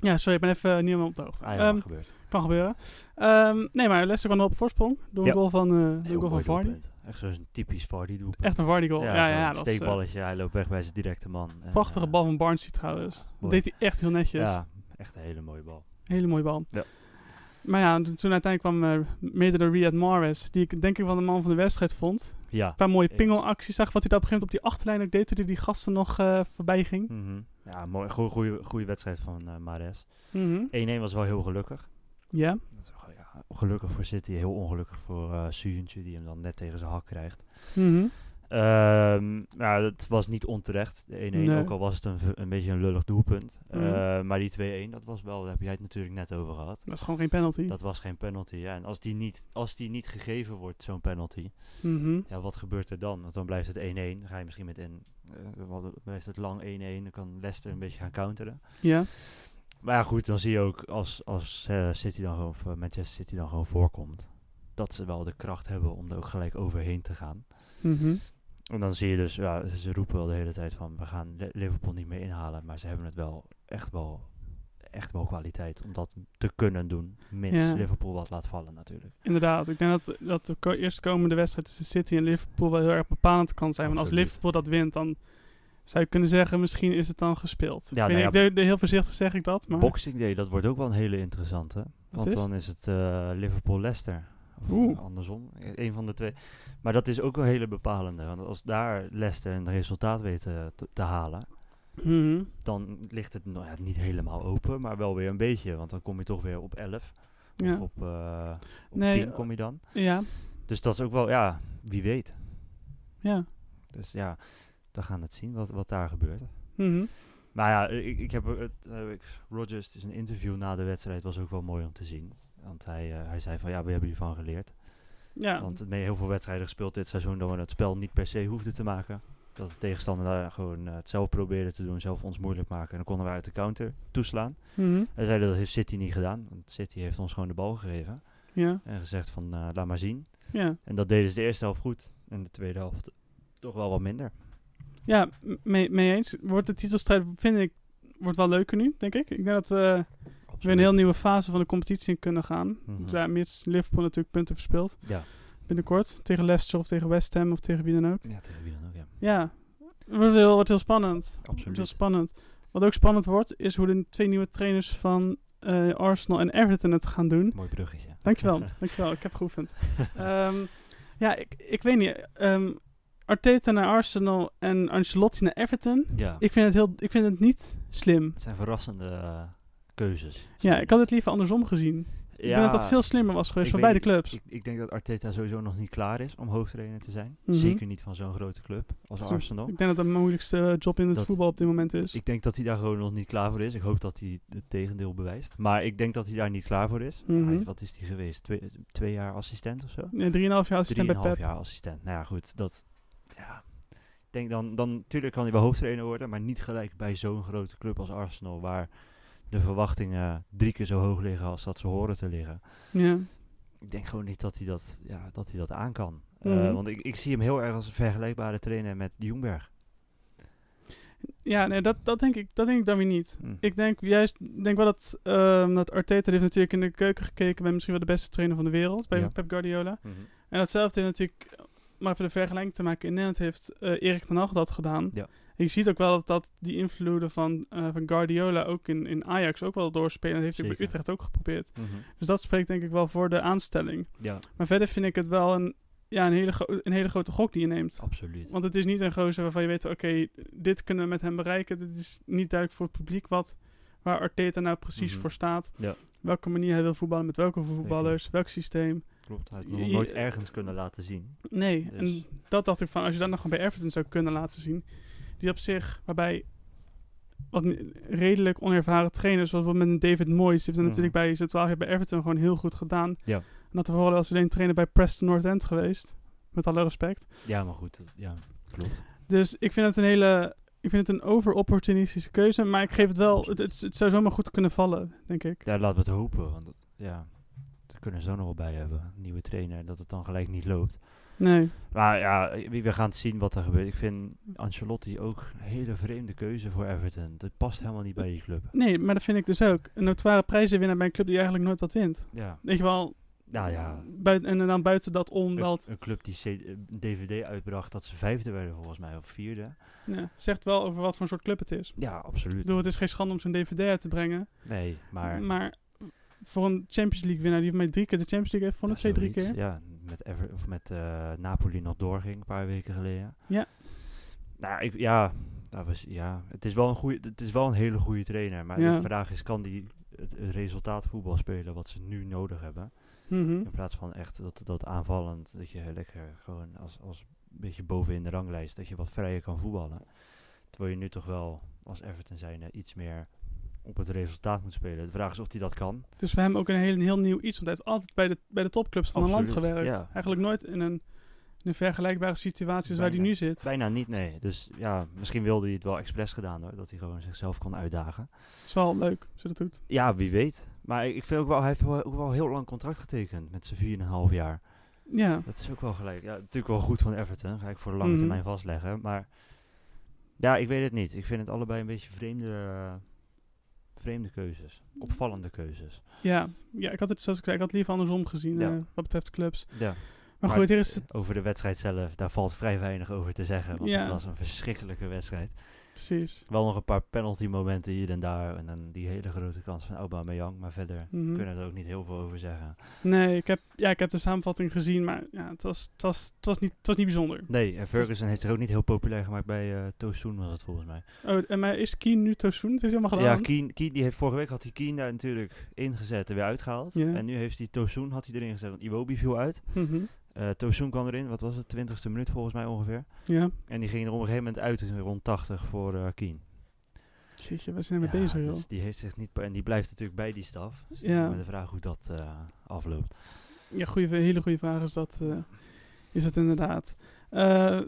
Sorry, ik ben even niet helemaal op de hoogte. Ah ja, Ehm, gebeurt. kan gebeuren. Ehm, nee, maar Leicester kwam wel op voorsprong. Door een Ja. goal van, eh door goal van Vardy. doelpunt. Echt zo'n typisch Vardy doelpunt. Echt een Vardy goal. Ja, ja, ja, een dat is, eh, steekballetje. hij loopt weg bij zijn directe man. Prachtige eh, bal van Barnsley trouwens. Dat mooi. deed hij echt heel netjes. Ja, echt een hele mooie bal. Hele mooie bal. Ja. Maar ja, toen uiteindelijk kwam eh mede door Riyad Mahrez, die ik denk ik wel de man van de wedstrijd vond. Ja. Een paar mooie pingelacties zag, wat hij daar op een gegeven moment op die achterlijn ook deed, toen hij die gasten nog eh, voorbij ging. Mhm. Ja, mooi. Goeie, goeie wedstrijd van Mares. Mhm. 1-1 was wel heel gelukkig. Ja, Dat wel, ja, gelukkig voor City, heel ongelukkig voor Suyuntje, die hem dan net tegen zijn hak krijgt. Mhm. Ehm ja, het was niet onterecht, de 1-1. Nee. Ook al was het een, een beetje een lullig doelpunt. Mhm. Eh, maar die 2-1, dat was wel, daar heb jij het natuurlijk net over gehad. dat is gewoon geen penalty. Dat was geen penalty. Ja. En als die, niet, als die niet gegeven wordt, zo'n penalty, Mhm. ja, wat gebeurt er dan? Want dan blijft het 1-1. Dan ga je misschien met een, dan blijft het lang 1-1. Dan kan Leicester een beetje gaan counteren. Ja, Maar ja, goed, dan zie je ook als, als eh, City dan gewoon, of, Manchester City dan gewoon voorkomt, dat ze wel de kracht hebben om er ook gelijk overheen te gaan. Mhm. En dan zie je dus, ja, ze roepen wel de hele tijd van, we gaan Liverpool niet meer inhalen, maar ze hebben het wel echt wel, echt wel kwaliteit om dat te kunnen doen, mits Ja. Liverpool wat laat vallen natuurlijk. inderdaad. Ik denk dat, dat de ko- eerstkomende wedstrijd tussen City en Liverpool wel heel erg bepalend kan zijn. Want als. Liverpool dat wint, dan zou je kunnen zeggen, misschien is het dan gespeeld. Ja, ik, nou ja, ik heel voorzichtig zeg ik dat, maar... Boxing Day, dat wordt ook wel een hele interessante. Want dan is het eh, Liverpool-Leicester. Of Oeh. eh, andersom, e- een van de twee. Maar dat is ook een hele bepalende. Want als daar Leicester een resultaat weet te, te- halen, Mhm. dan ligt het nou ja, niet helemaal open, maar wel weer een beetje. Want dan kom je toch weer op 11. Ja. Of op, eh op Nee, 10 eh, kom je dan. Ja, Dus dat is ook wel, ja, wie weet. ja. Dus ja, we gaan het zien wat, wat daar gebeurt. Mhm. Maar ja, ik, ik heb het, eh, het is een interview na de wedstrijd, was ook wel mooi om te zien. Want hij, eh, hij zei van, ja, we hebben hiervan geleerd. Ja, Want mee heel veel wedstrijden gespeeld dit seizoen dat we het spel niet per se hoefden te maken. Dat de tegenstander daar gewoon eh, het zelf probeerde te doen, zelf ons moeilijk maken. En dan konden we uit de counter toeslaan. Mhm. Hij zei dat heeft City niet gedaan, want City heeft ons gewoon de bal gegeven. ja, En gezegd van, eh, laat maar zien. ja. En dat deden ze de eerste helft goed. En de tweede helft toch wel wat minder. Ja, mee, mee eens. Wordt de titelstrijd, vind ik, wordt wel leuker nu, denk ik. Ik denk dat we weer een heel nieuwe fase van de competitie in kunnen gaan. Ja, mits Liverpool natuurlijk punten verspeelt. Ja. Binnenkort. Tegen Leicester of tegen West Ham of tegen wie dan ook. ja, tegen wie dan ook, ja. Ja, wordt heel, wordt heel spannend. Wordt Absoluut. heel spannend. Wat ook spannend wordt, is hoe de twee nieuwe trainers van eh, Arsenal en Everton het gaan doen. Mooi bruggetje. Dankjewel, dankjewel. Ik heb geoefend. Ehm, ja, ik, ik weet niet. ehm, Arteta naar Arsenal en Ancelotti naar Everton. Ja, Ik vind het, heel, ik vind het niet slim. het zijn verrassende eh, keuzes. Ja, ik had het liever andersom gezien. Ik denk dat dat veel slimmer was geweest weet beide clubs. Ik, ik denk dat Arteta sowieso nog niet klaar is om hoofdtrainer te zijn. Mhm. Zeker niet van zo'n grote club als Arsenal. Ik denk dat dat de moeilijkste job in het Dat- voetbal op dit moment is. Ik denk dat hij daar gewoon nog niet klaar voor is. Ik hoop dat hij het tegendeel bewijst. Maar ik denk dat hij daar niet klaar voor is. Mhm. Hij- wat is hij geweest? Twee, twee jaar assistent of zo? Nee, 3,5 jaar assistent bij Drieënhalf Pep. jaar assistent. Nou ja, goed. Dat, ja. Ik denk dan, dan, natuurlijk kan hij wel hoofdtrainer worden, maar niet gelijk bij zo'n grote club als Arsenal, waar de verwachtingen drie keer zo hoog liggen als dat ze horen te liggen. Ja. Ik denk gewoon niet dat hij dat, ja, dat, hij dat aan kan. Eh, Mhm. want ik, ik zie hem heel erg als een vergelijkbare trainer met Jungberg. Ja, nee, dat, dat, denk ik, dat denk ik dan weer niet. Hm. Ik denk juist, denk wel dat, ehm, dat Arteta heeft natuurlijk in de keuken gekeken bij misschien wel de beste trainer van de wereld, bij Ja. Pep Guardiola. En datzelfde heeft natuurlijk, maar voor de vergelijking te maken, in Nederland heeft eh, Erik ten Hag dat gedaan. Ja. Je ziet ook wel dat, dat die invloeden van, eh, van Guardiola ook in, in Ajax ook wel doorspelen. Dat heeft hij bij. Utrecht ook geprobeerd. Mhm. Dus dat spreekt denk ik wel voor de aanstelling. Ja, Maar verder vind ik het wel een, ja, een, hele, een hele grote gok die je neemt. absoluut. Want het is niet een gozer waarvan je weet, oké, dit kunnen we met hem bereiken. Dit is niet duidelijk voor het publiek wat, waar Arteta nou precies Mhm. voor staat. Ja. Welke manier hij wil voetballen, met welke voetballers, welk systeem. Klopt. Hij heeft nog nooit ergens kunnen laten zien. Nee, Dus- en dat dacht ik van, als je dat nog gewoon bij Everton zou kunnen laten zien. Die op zich, waarbij wat redelijk onervaren trainers, zoals met David Moyes, heeft Mhm. natuurlijk bij zijn 12 jaar bij Everton gewoon heel goed gedaan. Ja. En dat er vooral als alleen trainer bij Preston North End geweest. Met alle respect. Ja, maar goed. dat- Ja, klopt. Dus ik vind het een hele. Ik vind het een overopportunistische keuze. Maar ik geef het wel. Het, het, het zou zomaar goed kunnen vallen, denk ik. Ja, laten we het hopen. Want dat- ja, daar kunnen ze zo nog wel bij hebben. Nieuwe trainer. Dat het dan gelijk niet loopt. Nee. Maar ja, we we gaan zien wat er gebeurt. Ik vind Ancelotti ook een hele vreemde keuze voor Everton. Dat past helemaal niet bij die club. Nee, maar dat vind ik dus ook. Een notoire prijzenwinnaar bij een club die eigenlijk nooit wat wint. Ja, Weet je wel. nou ja. Buiten, en dan buiten dat om Een, dat. een club die een DVD uitbracht dat ze vijfde werden volgens mij, of vierde. Ja, zegt wel over wat voor soort club het is. Ja, Ik absoluut. bedoel, het is geen schande om zo'n DVD uit te brengen. Nee, maar... Maar, voor een Champions League winnaar die mij drie keer de Champions League heeft gewonnen, twee, drie keer. Ja, met, Ever, of met eh, Napoli nog doorging een paar weken geleden. Ja. Nou, ik, ja, dat was, ja, het is wel een goede, het is wel een hele goede trainer. Maar Ja. de vraag is, kan die het, het resultaat voetbal spelen wat ze nu nodig hebben? Mhm. In plaats van echt dat, dat aanvallend, dat je lekker gewoon als, als een beetje bovenin de ranglijst, dat je wat vrijer kan voetballen. Terwijl je nu toch wel als Everton zijn iets meer op het resultaat moet spelen. De vraag is of hij dat kan. Dus voor hem ook een heel, een heel nieuw iets. Want hij heeft altijd bij de, bij de topclubs van een land gewerkt. ja. Eigenlijk nooit in een, in een vergelijkbare situatie als waar hij nu zit. Bijna niet, nee. Dus ja, misschien wilde hij het wel expres gedaan hoor, dat hij gewoon zichzelf kon uitdagen. Het is wel leuk als je dat doet. Ja, wie weet. Maar ik vind ook wel, hij heeft ook wel heel lang contract getekend met zijn 4,5 jaar. Ja, Dat is ook wel gelijk. Ja, natuurlijk wel goed van Everton. Ga ik voor de lange Mhm. termijn vastleggen. Maar ja, ik weet het niet. Ik vind het allebei een beetje vreemde, eh, vreemde keuzes. Opvallende keuzes. ja, ja, ik had het zoals ik zei, ik had het liever andersom gezien Ja. eh, wat betreft clubs. Ja. Maar, goed, hier is het Over de wedstrijd zelf, daar valt vrij weinig over te zeggen. Want Ja. het was een verschrikkelijke wedstrijd. Precies. Wel nog een paar penalty momenten hier en daar. En dan die hele grote kans van Aubameyang. Maar verder Mhm. kunnen we er ook niet heel veel over zeggen. Nee, ik heb, ja, ik heb de samenvatting gezien, maar ja, het, was, het, was, het, was niet, het was niet bijzonder. Nee, en Ferguson heeft zich ook niet heel populair gemaakt bij eh Tosun was het volgens mij. Oh, en maar is Keen nu Tosun? Het is helemaal gedaan. Ja, Keen, Keen, die heeft vorige week had hij Keen daar natuurlijk ingezet en weer uitgehaald. En nu heeft hij Tosun had hij erin gezet, want Iwobi viel uit. Mhm. Eh Tosun kwam erin, wat was het, 20ste minuut volgens mij ongeveer. Ja. En die ging er op een gegeven moment uit rond 80 voor eh Keen. Jeetje, waar zijn we Ja, bezig, joh? dus die heeft zich niet en die blijft natuurlijk bij die staf. Dus Ja. met de vraag hoe dat eh, afloopt. Ja, goeie, hele goede vraag is dat, is het inderdaad.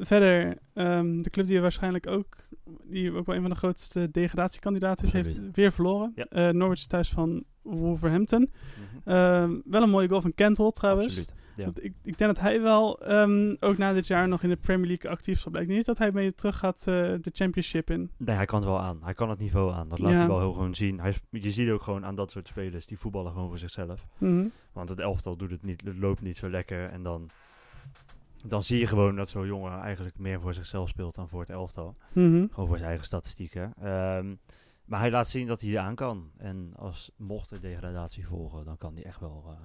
Verder, ehm, de club die waarschijnlijk ook, die ook wel een van de grootste degradatiekandidaten is, heeft weer verloren. Ja. Norwich is thuis van Wolverhampton. Mhm. Ehm, wel een mooie goal van Cantwell trouwens. Absoluut. Ja. Want ik, ik denk dat hij wel ook ook na dit jaar nog in de Premier League actief zal blijven. Denk niet dat hij mee terug gaat eh, de championship in. Nee, hij kan het wel aan. Hij kan het niveau aan. Dat laat Ja. hij wel heel gewoon zien. Hij je ziet ook gewoon aan dat soort spelers, die voetballen gewoon voor zichzelf. Mhm. Want het elftal doet het niet, het loopt niet zo lekker. En dan, dan zie je gewoon dat zo'n jongen eigenlijk meer voor zichzelf speelt dan voor het elftal. Mhm. Gewoon voor zijn eigen statistieken. Ehm, maar hij laat zien dat hij aan kan. En als mocht de degradatie volgen, dan kan hij echt wel... eh,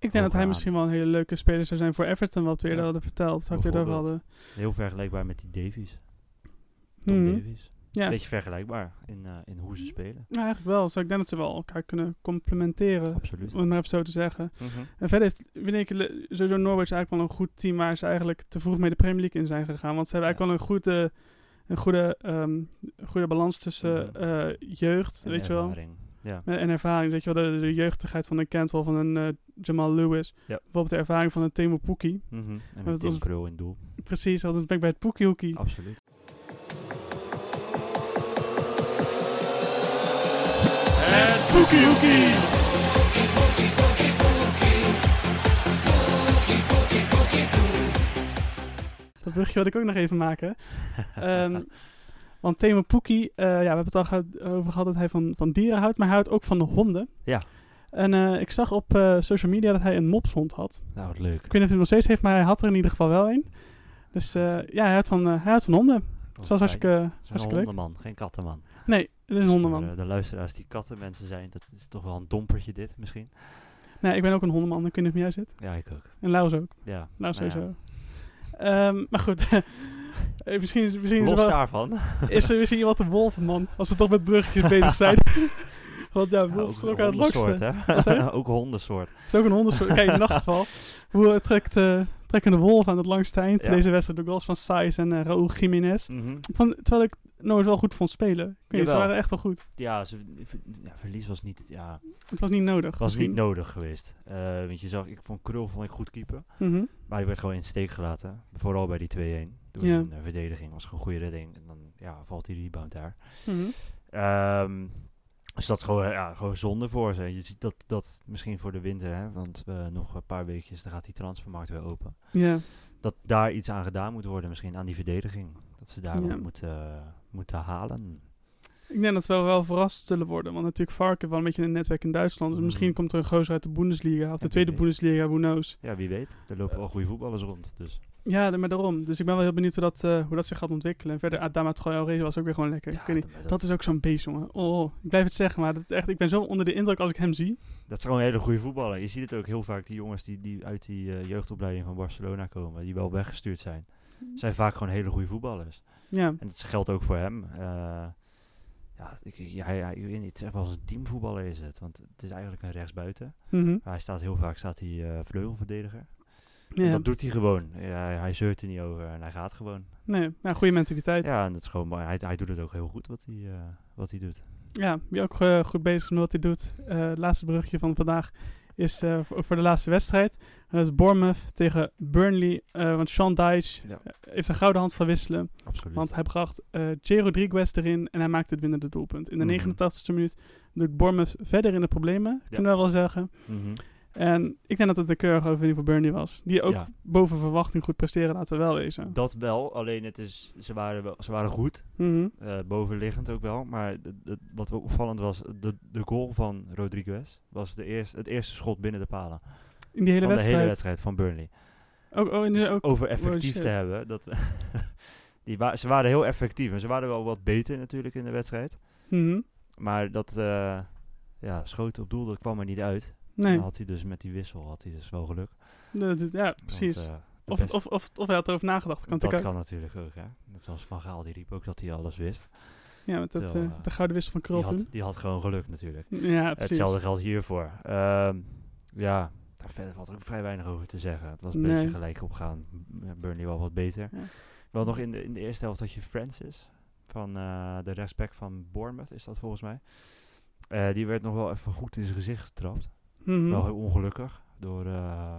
Ik denk dat hij aan. misschien wel een hele leuke speler zou zijn voor Everton, wat we eerder Ja. hadden verteld. Wat we hadden. heel vergelijkbaar met die Davies. Mhm. Tom Davies. Ja, Een beetje vergelijkbaar in, eh, in hoe ze spelen. nou, eigenlijk wel. Zo, ik denk dat ze wel elkaar kunnen complementeren. Absoluut. Om het maar even zo te zeggen. Mhm. En verder heeft, vind ik, sowieso Norwich eigenlijk wel een goed team waar ze eigenlijk te vroeg mee de Premier League in zijn gegaan. Want ze hebben eigenlijk wel een goede, een goede, ehm, goede balans tussen Mhm. eh, jeugd, En weet je wel. Ja. En ervaring, weet je wel, de, de jeugdigheid van een Cantwell, van een eh, Jamal Lewis. Ja. Bijvoorbeeld de ervaring van een Temo Pukki. Mhm. En dat met Tim Krul in doel. Precies, dat ben ik bij het Pukki Hoekie. Absoluut. Het Pukki Hoekie! Dat brugje wil ik ook nog even maken. Ehm, want Temo Pukki, eh, ja, we hebben het al gehad- over gehad dat hij van, van dieren houdt, maar hij houdt ook van de honden. Ja. En eh, ik zag op eh, social media dat hij een mopshond had. nou, wat leuk. Ik weet niet of hij hem nog steeds heeft, maar hij had er in ieder geval wel een. Dus ja, hij houdt van, hij houdt van honden. Dat is hartstikke, fijn. Een hartstikke leuk. hondenman, geen kattenman. Nee, het is een Dus hondenman. voor, de luisteraars die kattenmensen zijn, dat is toch wel een dompertje dit misschien. Nee, ik ben ook een hondenman. Ik weet niet of jij zit. Ja, ik ook. En Laus ook. Ja. Nou, ja, sowieso. Ehm, maar goed. Eh, misschien misschien is, Los wel, daarvan. is er misschien wat de wolvenman. Als we toch met bruggetjes bezig zijn. Want ja, wolf is ook aan het hè? zei je? ook een hondensoort. Het is ook een hondensoort. Kijk, in dat geval. Hoe trekt, eh, trekken de wolf aan het langste eind. Ja. Deze wedstrijd de goals van Saiz en eh Raúl Jiménez. Mhm. Vond, terwijl ik Noors wel goed vond spelen. Ik weet ze waren echt wel goed. Ja, ze, ja, verlies was niet, ja, Het was niet nodig. was niet nodig geweest. Eh, want je zag, ik vond Krul vond ik goed keeper. Mhm. Maar hij werd gewoon in de steek gelaten. Vooral bij die 2-1. Door Ja. zijn eh, verdediging. was gewoon een goede redding. En dan ja, valt die rebound daar. Ehm, dus dat is gewoon, eh, ja, gewoon zonde voor ze. Je ziet dat, dat misschien voor de winter, hè, want eh, nog een paar weekjes, dan gaat die transfermarkt weer open. Ja. Dat daar iets aan gedaan moet worden, misschien aan die verdediging. Dat ze daar Ja. wat moeten, moeten halen. Ik denk dat we wel, wel verrast zullen worden. Want natuurlijk Vark heeft wel een beetje een netwerk in Duitsland. Dus misschien komt er een gozer uit de Bundesliga. Of de tweede weet. Bundesliga, who knows. Ja, wie weet. Er lopen wel goede voetballers rond. Dus. Ja, maar daarom. Dus ik ben wel heel benieuwd hoe dat, eh, hoe dat zich gaat ontwikkelen. En verder, Adama Traoré was ook weer gewoon lekker. Ja, ik weet niet, dat, is ook zo'n beest, jongen. Oh, ik blijf het zeggen, maar dat is echt, ik ben zo onder de indruk als ik hem zie. Dat is gewoon een hele goede voetballer. Je ziet het ook heel vaak, die jongens die, die uit die eh, jeugdopleiding van Barcelona komen, die wel weggestuurd zijn, zijn vaak gewoon hele goede voetballers. Ja, En dat geldt ook voor hem. Eh, ja, ik, ja, hij, ik weet niet, het is echt wel eens een teamvoetballer is het. Want het is eigenlijk een rechtsbuiten. mhm. Maar hij staat heel vaak staat hij, eh, vleugelverdediger. En ja. dat doet hij gewoon. Ja, hij, hij zeurt er niet over en hij gaat gewoon. nee, ja, goede mentaliteit. Ja, Ja, en dat is gewoon, hij, hij doet het ook heel goed wat hij, eh, wat hij doet. wie ook eh, goed bezig is met wat hij doet. Eh laatste brugje van vandaag is voor, de laatste wedstrijd. Dat is Bournemouth tegen Burnley. Want Sean Dyche Ja, heeft een gouden hand van wisselen. absoluut. Want hij bracht J. Rodriguez erin en hij maakte het winnende doelpunt. In de Mhm. 89ste minuut doet Bournemouth verder in de problemen, kunnen we wel zeggen. Mhm. En ik denk dat het een keurige overwinning voor Burnley was. Die ook Ja. boven verwachting goed presteren, laten we wel wezen. Dat wel, alleen het is, ze, waren wel, ze waren goed. Mhm. eh, bovenliggend ook wel. Maar de, de- wat opvallend was, de, de goal van Rodriguez was de eerste, het eerste schot binnen de palen. In die hele van wedstrijd. de hele wedstrijd van Burnley. Ook, oh, in de, Dus ook, over oh, effectief shit. te hebben. Dat we die wa ze waren heel effectief. En ze waren wel wat beter natuurlijk in de wedstrijd. Mhm. Maar dat eh, ja, schoten op doel, dat kwam er niet uit. Nee, Dan had hij dus met die wissel had hij dus wel geluk. dat- ja, precies. eh, of, of, of, of hij had erover nagedacht. Kan dat kan natuurlijk ook, hè. Net zoals Van Gaal, die riep ook dat hij alles wist. Ja, met dat, Terwijl, eh, eh, de gouden wissel van Krul Die had, die had gewoon geluk natuurlijk. Ja, precies. Hetzelfde geldt hiervoor. Ehm ja, daar verder valt ook vrij weinig over te zeggen. Het was een Nee. beetje gelijk opgaan. Burnley wel wat beter. Ja. Wel nog in de, in de eerste helft dat je Francis, van de rechtsback van Bournemouth is dat volgens mij. Die werd nog wel even goed in zijn gezicht getrapt. Mhm. Wel heel ongelukkig. Door, eh,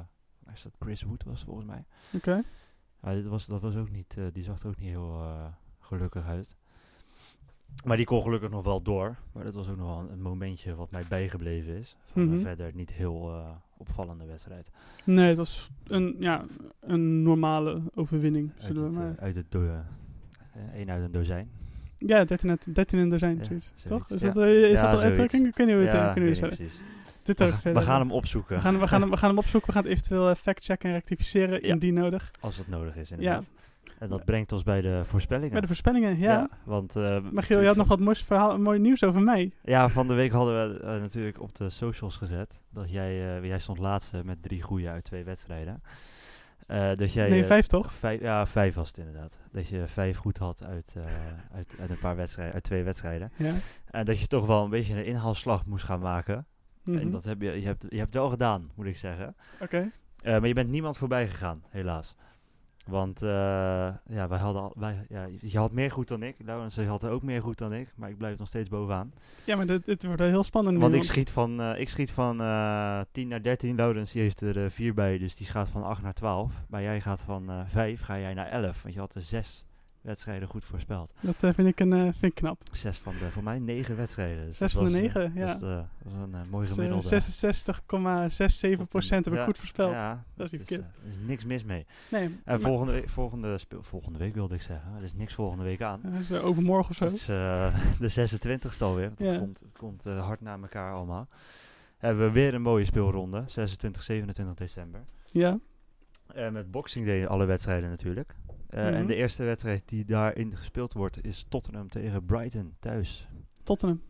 is dat Chris Wood was volgens mij. Oké. Ja, dit was, dat was ook niet, eh, die zag er ook niet heel eh, gelukkig uit. Maar die kon gelukkig nog wel door. Maar dat was ook nog wel een, een momentje wat mij bijgebleven is. Van Mhm. een verder niet heel opvallende wedstrijd. Nee, het was een, ja, een normale overwinning. Uit het, we maar. uit het eh, één uit een dozijn. ja, 13, uit- 13 in dozijn, Ja, zoiets. zoiets, Toch? Is ja. dat, is Ja, dat al uitdrukking? Ik weet niet hoe het Ja, uh, kunnen we precies. Dit We, ga- gaan hem opzoeken. We gaan, we, gaan hem, we gaan hem opzoeken. We gaan het eventueel eh, factchecken en rectificeren indien nodig. Als het nodig is, inderdaad. En dat brengt ons bij de voorspellingen. Bij de voorspellingen, ja. want, eh, Maar Giel, je had nog wat moois, verhaal, mooi nieuws over mij. Ja, van de week hadden we eh, natuurlijk op de socials gezet. Dat jij, eh, jij stond laatste met drie goede uit twee wedstrijden. Eh, dat jij, Nee, eh, vijf toch? Vijf, ja, vijf was het inderdaad. Dat je vijf goed had uit, eh, uit, uit een paar wedstrijden, uit twee wedstrijden. Ja. En dat je toch wel een beetje een inhaalslag moest gaan maken. Mhm. En dat heb je, je hebt, je hebt wel gedaan, moet ik zeggen. Oké. Eh, maar je bent niemand voorbij gegaan, helaas. Want eh, ja, wij hadden al, wij, ja, je had meer goed dan ik. Laurens had ook meer goed dan ik. Maar ik blijf nog steeds bovenaan. Ja, maar dit, dit wordt heel spannend nu. Want ik schiet van, eh, ik schiet van eh 10 naar 13. Laurens heeft er 4 bij. Dus die gaat van 8 naar 12. Maar jij gaat van eh 5 ga jij naar 11. Want je had er 6 wedstrijden goed voorspeld. Dat eh, vind, ik een, eh, vind ik knap. 6 van de, voor mij 9 wedstrijden. Dus 6 dat van de eh, 9, ja. Dat is, dat is een mooi Dus, gemiddelde. 66,67 procent heb ik Ja, goed voorspeld. Ja, Dat is is, is niks mis mee. Nee, En volgende, week, volgende, speel, volgende week wilde ik zeggen. Er is niks volgende week aan. is, overmorgen of zo. Het is de 26e alweer. want Het Ja. komt, het komt hard na elkaar allemaal. Hebben we weer een mooie speelronde. 26, 27 december. Ja. Met Boxing Day alle wedstrijden natuurlijk. Eh, Mhm. En de eerste wedstrijd die daarin gespeeld wordt is Tottenham tegen Brighton thuis. Tottenham.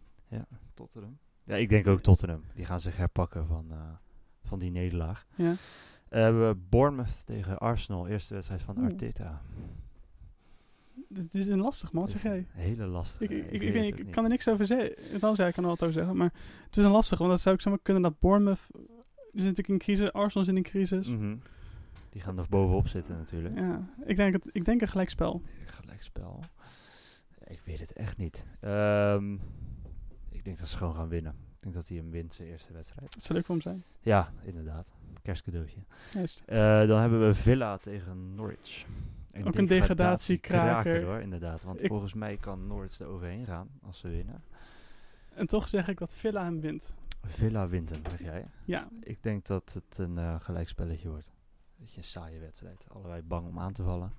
Tottenham? Ja, ik denk ook Tottenham. Die gaan zich herpakken van, eh, van die nederlaag. Ja. Eh, hebben we Bournemouth tegen Arsenal. Eerste wedstrijd van. Arteta. Dit is een lastig, man. Zeg is jij? een Hele lastige. Ik, ik, ik, weet ik, weet het kan er niks over zeggen. Dan zou ik er nog wat over zeggen. Maar het is een lastig, want dat zou ik zomaar kunnen dat Bournemouth... Die zit natuurlijk in crisis. Arsenal zit in crisis. Mhm. Die gaan er bovenop zitten natuurlijk. Ja, ik denk, het, ik denk een gelijkspel. Gelijkspel. Ik weet het echt niet. Ehm, ik denk dat ze gewoon gaan winnen. Ik denk dat hij hem wint, zijn eerste wedstrijd. Dat zou leuk voor hem zijn. Ja, inderdaad. Kerstcadeautje. Juist. Eh, dan hebben we Villa tegen Norwich. Ook een degradatiekraker. hoor, inderdaad. Want Ik- volgens mij kan Norwich er overheen gaan als ze winnen. En toch zeg ik dat Villa hem wint. Villa wint hem, zeg jij? Ja, Ik denk dat het een eh gelijkspelletje wordt. Beetje een saaie wedstrijd. Allebei bang om aan te vallen.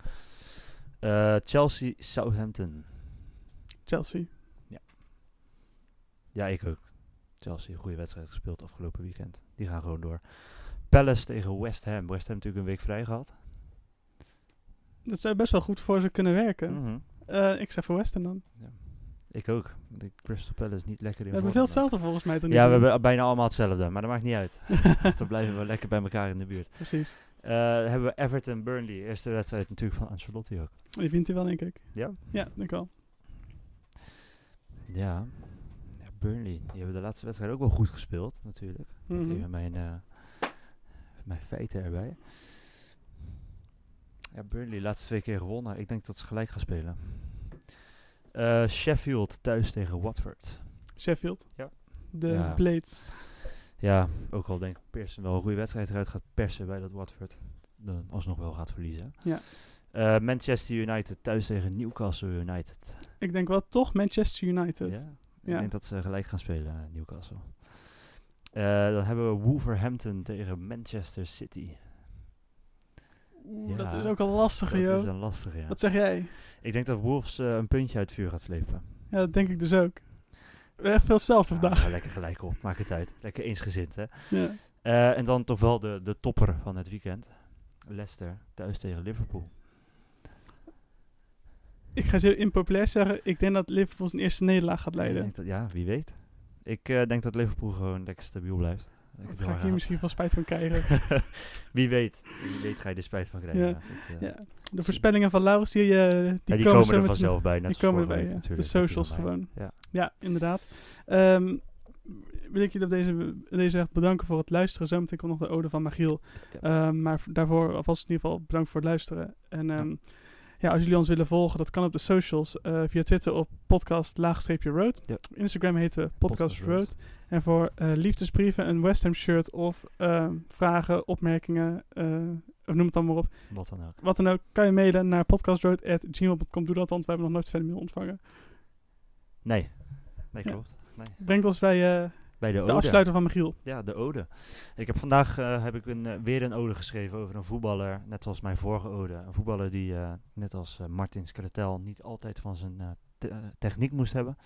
Eh, Chelsea, Southampton. Chelsea. Ja, ik ook. Chelsea, een goede wedstrijd gespeeld afgelopen weekend. Die gaan gewoon door. Palace tegen West Ham. West Ham natuurlijk een week vrij gehad. Dat zou best wel goed voor ze kunnen werken. Mhm. Eh, ik zeg voor West Ham dan. Ik ook. De Crystal Palace niet lekker in We hebben veel hetzelfde volgens mij. Ja, we hebben bijna allemaal hetzelfde. Maar dat maakt niet uit. Dan blijven we lekker bij elkaar in de buurt. Precies. Eh, hebben we Everton Burnley. Eerste wedstrijd natuurlijk van Ancelotti ook. Die wint hij wel, denk ik. Ja? Ja, denk ik wel. Ja. ja. Burnley. Die hebben de laatste wedstrijd ook wel goed gespeeld, natuurlijk. Mhm. Even mijn, eh, mijn feiten erbij. Ja, Burnley laatste twee keer gewonnen. Ik denk dat ze gelijk gaan spelen. Eh, Sheffield thuis tegen Watford. Sheffield. Ja. De Ja. Blades. Ja, ook al denk ik Pearson wel een goede wedstrijd eruit gaat persen bij dat Watford. Dan alsnog wel gaat verliezen. Ja. Eh, Manchester United thuis tegen Newcastle United. Ik denk wel toch Manchester United. Ja, ik denk dat ze gelijk gaan spelen, eh, Newcastle. Eh, dan hebben we Wolverhampton tegen Manchester City. Oeh, Ja, dat is ook een lastige, Dat joh. is een lastige, ja. Wat zeg jij? Ik denk dat Wolves een puntje uit het vuur gaat slepen. Ja, dat denk ik dus ook. We hebben echt veel hetzelfde vandaag. lekker gelijk op, maakt het uit. Lekker eensgezind, hè. Ja. Eh, en dan toch wel de, de topper van het weekend. Leicester thuis tegen Liverpool. Ik ga zo impopulair zeggen. Ik denk dat Liverpool zijn eerste nederlaag gaat leiden. dat- ja, wie weet. Ik eh, denk dat Liverpool gewoon lekker stabiel blijft. Ik Daar ga ik hier misschien wel spijt van krijgen. wie weet. Wie weet ga je er spijt van krijgen. Ja. Dat, eh, ja. De voorspellingen van Laurens, die, eh, die, ja, die, komen, er vanzelf bij. Net Die komen erbij, ja. De socials gewoon. Ja. Ja, inderdaad. Ehm, wil ik jullie op deze, deze echt bedanken voor het luisteren. Zometeen komt nog de ode van Magiel. Ehm, maar daarvoor alvast in ieder geval bedankt voor het luisteren. En ehm, ja, als jullie ons willen volgen, dat kan op de socials. eh, via Twitter op podcast laagstreepje road. Ja. Op Instagram heten we podcast, Podcast road. En voor eh, liefdesbrieven, een West Ham shirt of ehm, vragen, opmerkingen, eh, of noem het dan maar op. Wat dan ook. Wat dan ook, kan je mailen naar podcastroad.gmail.com. Doe dat, want we hebben nog nooit verder mail ontvangen. Nee. Nee, Ja. klopt. Nee. Brengt ons bij eh, Bij de de ode. afsluiter van Michiel. Ja, de ode. Ik heb vandaag heb ik een, weer een ode geschreven over een voetballer, net als mijn vorige ode. Een voetballer die, net als Martin Skretel, niet altijd van zijn te- techniek moest hebben.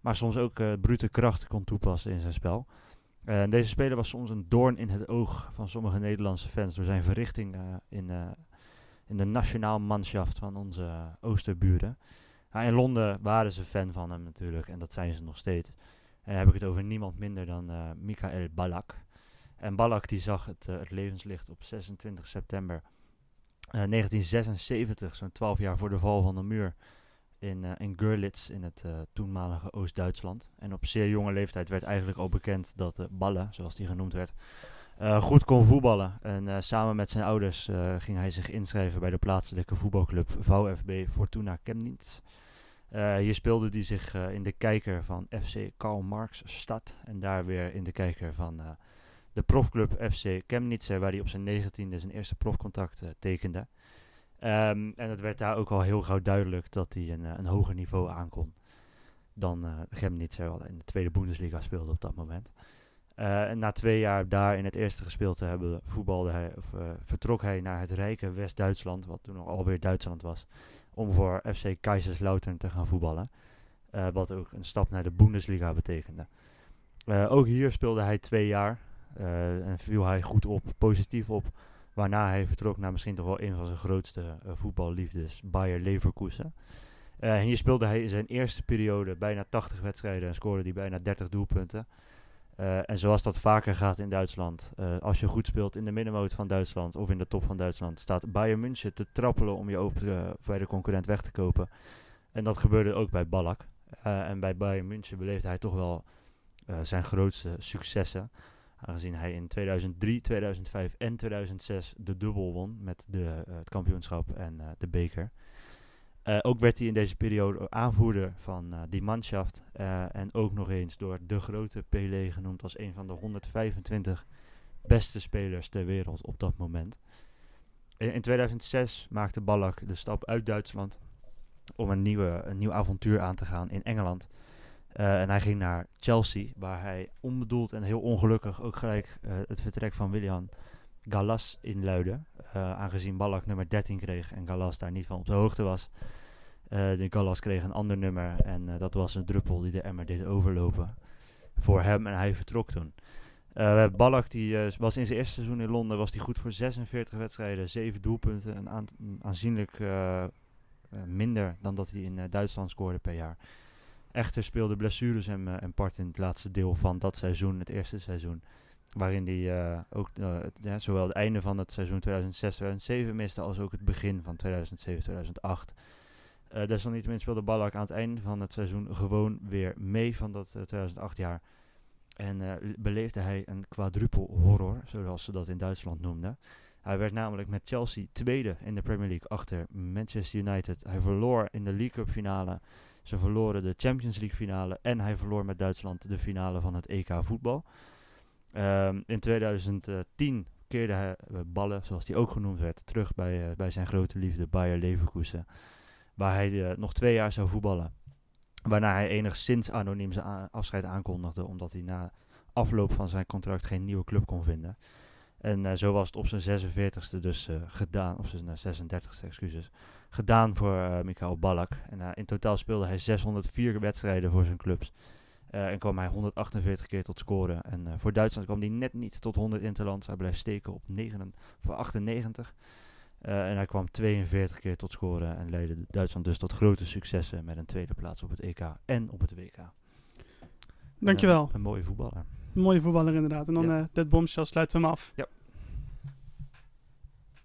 Maar soms ook eh, brute kracht kon toepassen in zijn spel. Eh, deze speler was soms een doorn in het oog van sommige Nederlandse fans door zijn verrichting eh, in, in de nationaal manschaft van onze oosterburen. In Londen waren ze fan van hem natuurlijk en dat zijn ze nog steeds. En heb ik het over niemand minder dan Michael Ballack. En Ballack die zag het, het levenslicht op 26 september Eh, 1976, zo'n 12 jaar voor de val van de muur, in, eh, in Görlitz in het eh, toenmalige Oost-Duitsland. En op zeer jonge leeftijd werd eigenlijk al bekend dat uh, Balle, zoals die genoemd werd, eh, goed kon voetballen. En eh, samen met zijn ouders eh, ging hij zich inschrijven bij de plaatselijke voetbalclub VfB Fortuna Chemnitz. Eh, hier speelde hij zich eh, in de kijker van FC Karl Marx Stad en daar weer in de kijker van eh, de profclub FC Chemnitz, waar hij op zijn negentiende zijn eerste profcontact eh, tekende. Ehm, en het werd daar ook al heel gauw duidelijk dat hij een, eh, een hoger niveau aankon dan uh, wat in de tweede Bundesliga speelde op dat moment. Uh, en na twee jaar daar in het eerste gespeeld te hebben, voetbalde hij, of, vertrok hij naar het rijke West-Duitsland, wat toen nog alweer Duitsland was, om voor FC Kaiserslautern te gaan voetballen. Wat ook een stap naar de Bundesliga betekende. ook hier speelde hij twee jaar en viel hij goed op, positief op. Waarna hij vertrok naar misschien toch wel een van zijn grootste voetballiefdes, Bayer Leverkusen. en hier speelde hij in zijn eerste periode bijna 80 wedstrijden en scoorde hij bijna 30 doelpunten. Uh, en zoals dat vaker gaat in Duitsland, als je goed speelt in de middenmoot van Duitsland of in de top van Duitsland, staat Bayern München te trappelen om je ook uh, bij de concurrent weg te kopen. En dat gebeurde ook bij Ballack. en bij Bayern München beleefde hij toch wel zijn grootste successen. Aangezien hij in 2003, 2005 en 2006 de dubbel won met de, het kampioenschap en de beker. Uh, ook werd hij in deze periode aanvoerder van die manschaft. En ook nog eens door de grote Pelé genoemd als een van de 125 beste spelers ter wereld op dat moment. In, in 2006 maakte Ballack de stap uit Duitsland om een, nieuwe, een nieuw avontuur aan te gaan in Engeland. En hij ging naar Chelsea, waar hij onbedoeld en heel ongelukkig ook gelijk het vertrek van William Gallas inluidde. aangezien Ballack nummer 13 kreeg en Gallas daar niet van op de hoogte was. De Gallas kreeg een ander nummer en dat was een druppel die de emmer deed overlopen voor hem en hij vertrok toen. Ballack die, was in zijn eerste seizoen in Londen was hij goed voor 46 wedstrijden, 7 doelpunten, een aan, aanzienlijk minder dan dat hij in Duitsland scoorde per jaar. Echter speelde blessures hem een part in het laatste deel van dat seizoen, het eerste seizoen. Waarin hij ook ja, zowel het einde van het seizoen 2006-2007 miste als ook het begin van 2007-2008. Uh, desalniettemin speelde Ballack aan het einde van het seizoen gewoon weer mee van dat uh, 2008 jaar. En uh, beleefde hij een quadruple horror, zoals ze dat in Duitsland noemden. Hij werd namelijk met Chelsea tweede in de Premier League achter Manchester United. Hij verloor in de League Cup finale. Ze verloren de Champions League finale. En hij verloor met Duitsland de finale van het EK voetbal. Um, in 2010 keerde hij uh, ballen, zoals hij ook genoemd werd, terug bij, uh, bij zijn grote liefde Bayer Leverkusen waar hij uh, nog twee jaar zou voetballen. Waarna hij enigszins anoniem zijn afscheid aankondigde, omdat hij na afloop van zijn contract geen nieuwe club kon vinden. En zo was het op zijn 46e dus gedaan, of zijn 36e excuses, gedaan voor uh, Mikael Ballack. En in totaal speelde hij 604 wedstrijden voor zijn clubs. en kwam hij 148 keer tot scoren. En voor Duitsland kwam hij net niet tot 100 interlands. Hij bleef steken op 9, 98. Uh, en hij kwam 42 keer tot scoren en leidde Duitsland dus tot grote successen met een tweede plaats op het EK en op het WK. Dankjewel. Een, een mooie voetballer. Een mooie voetballer inderdaad. En dan ja. dat bombshell sluiten we hem af. Ja.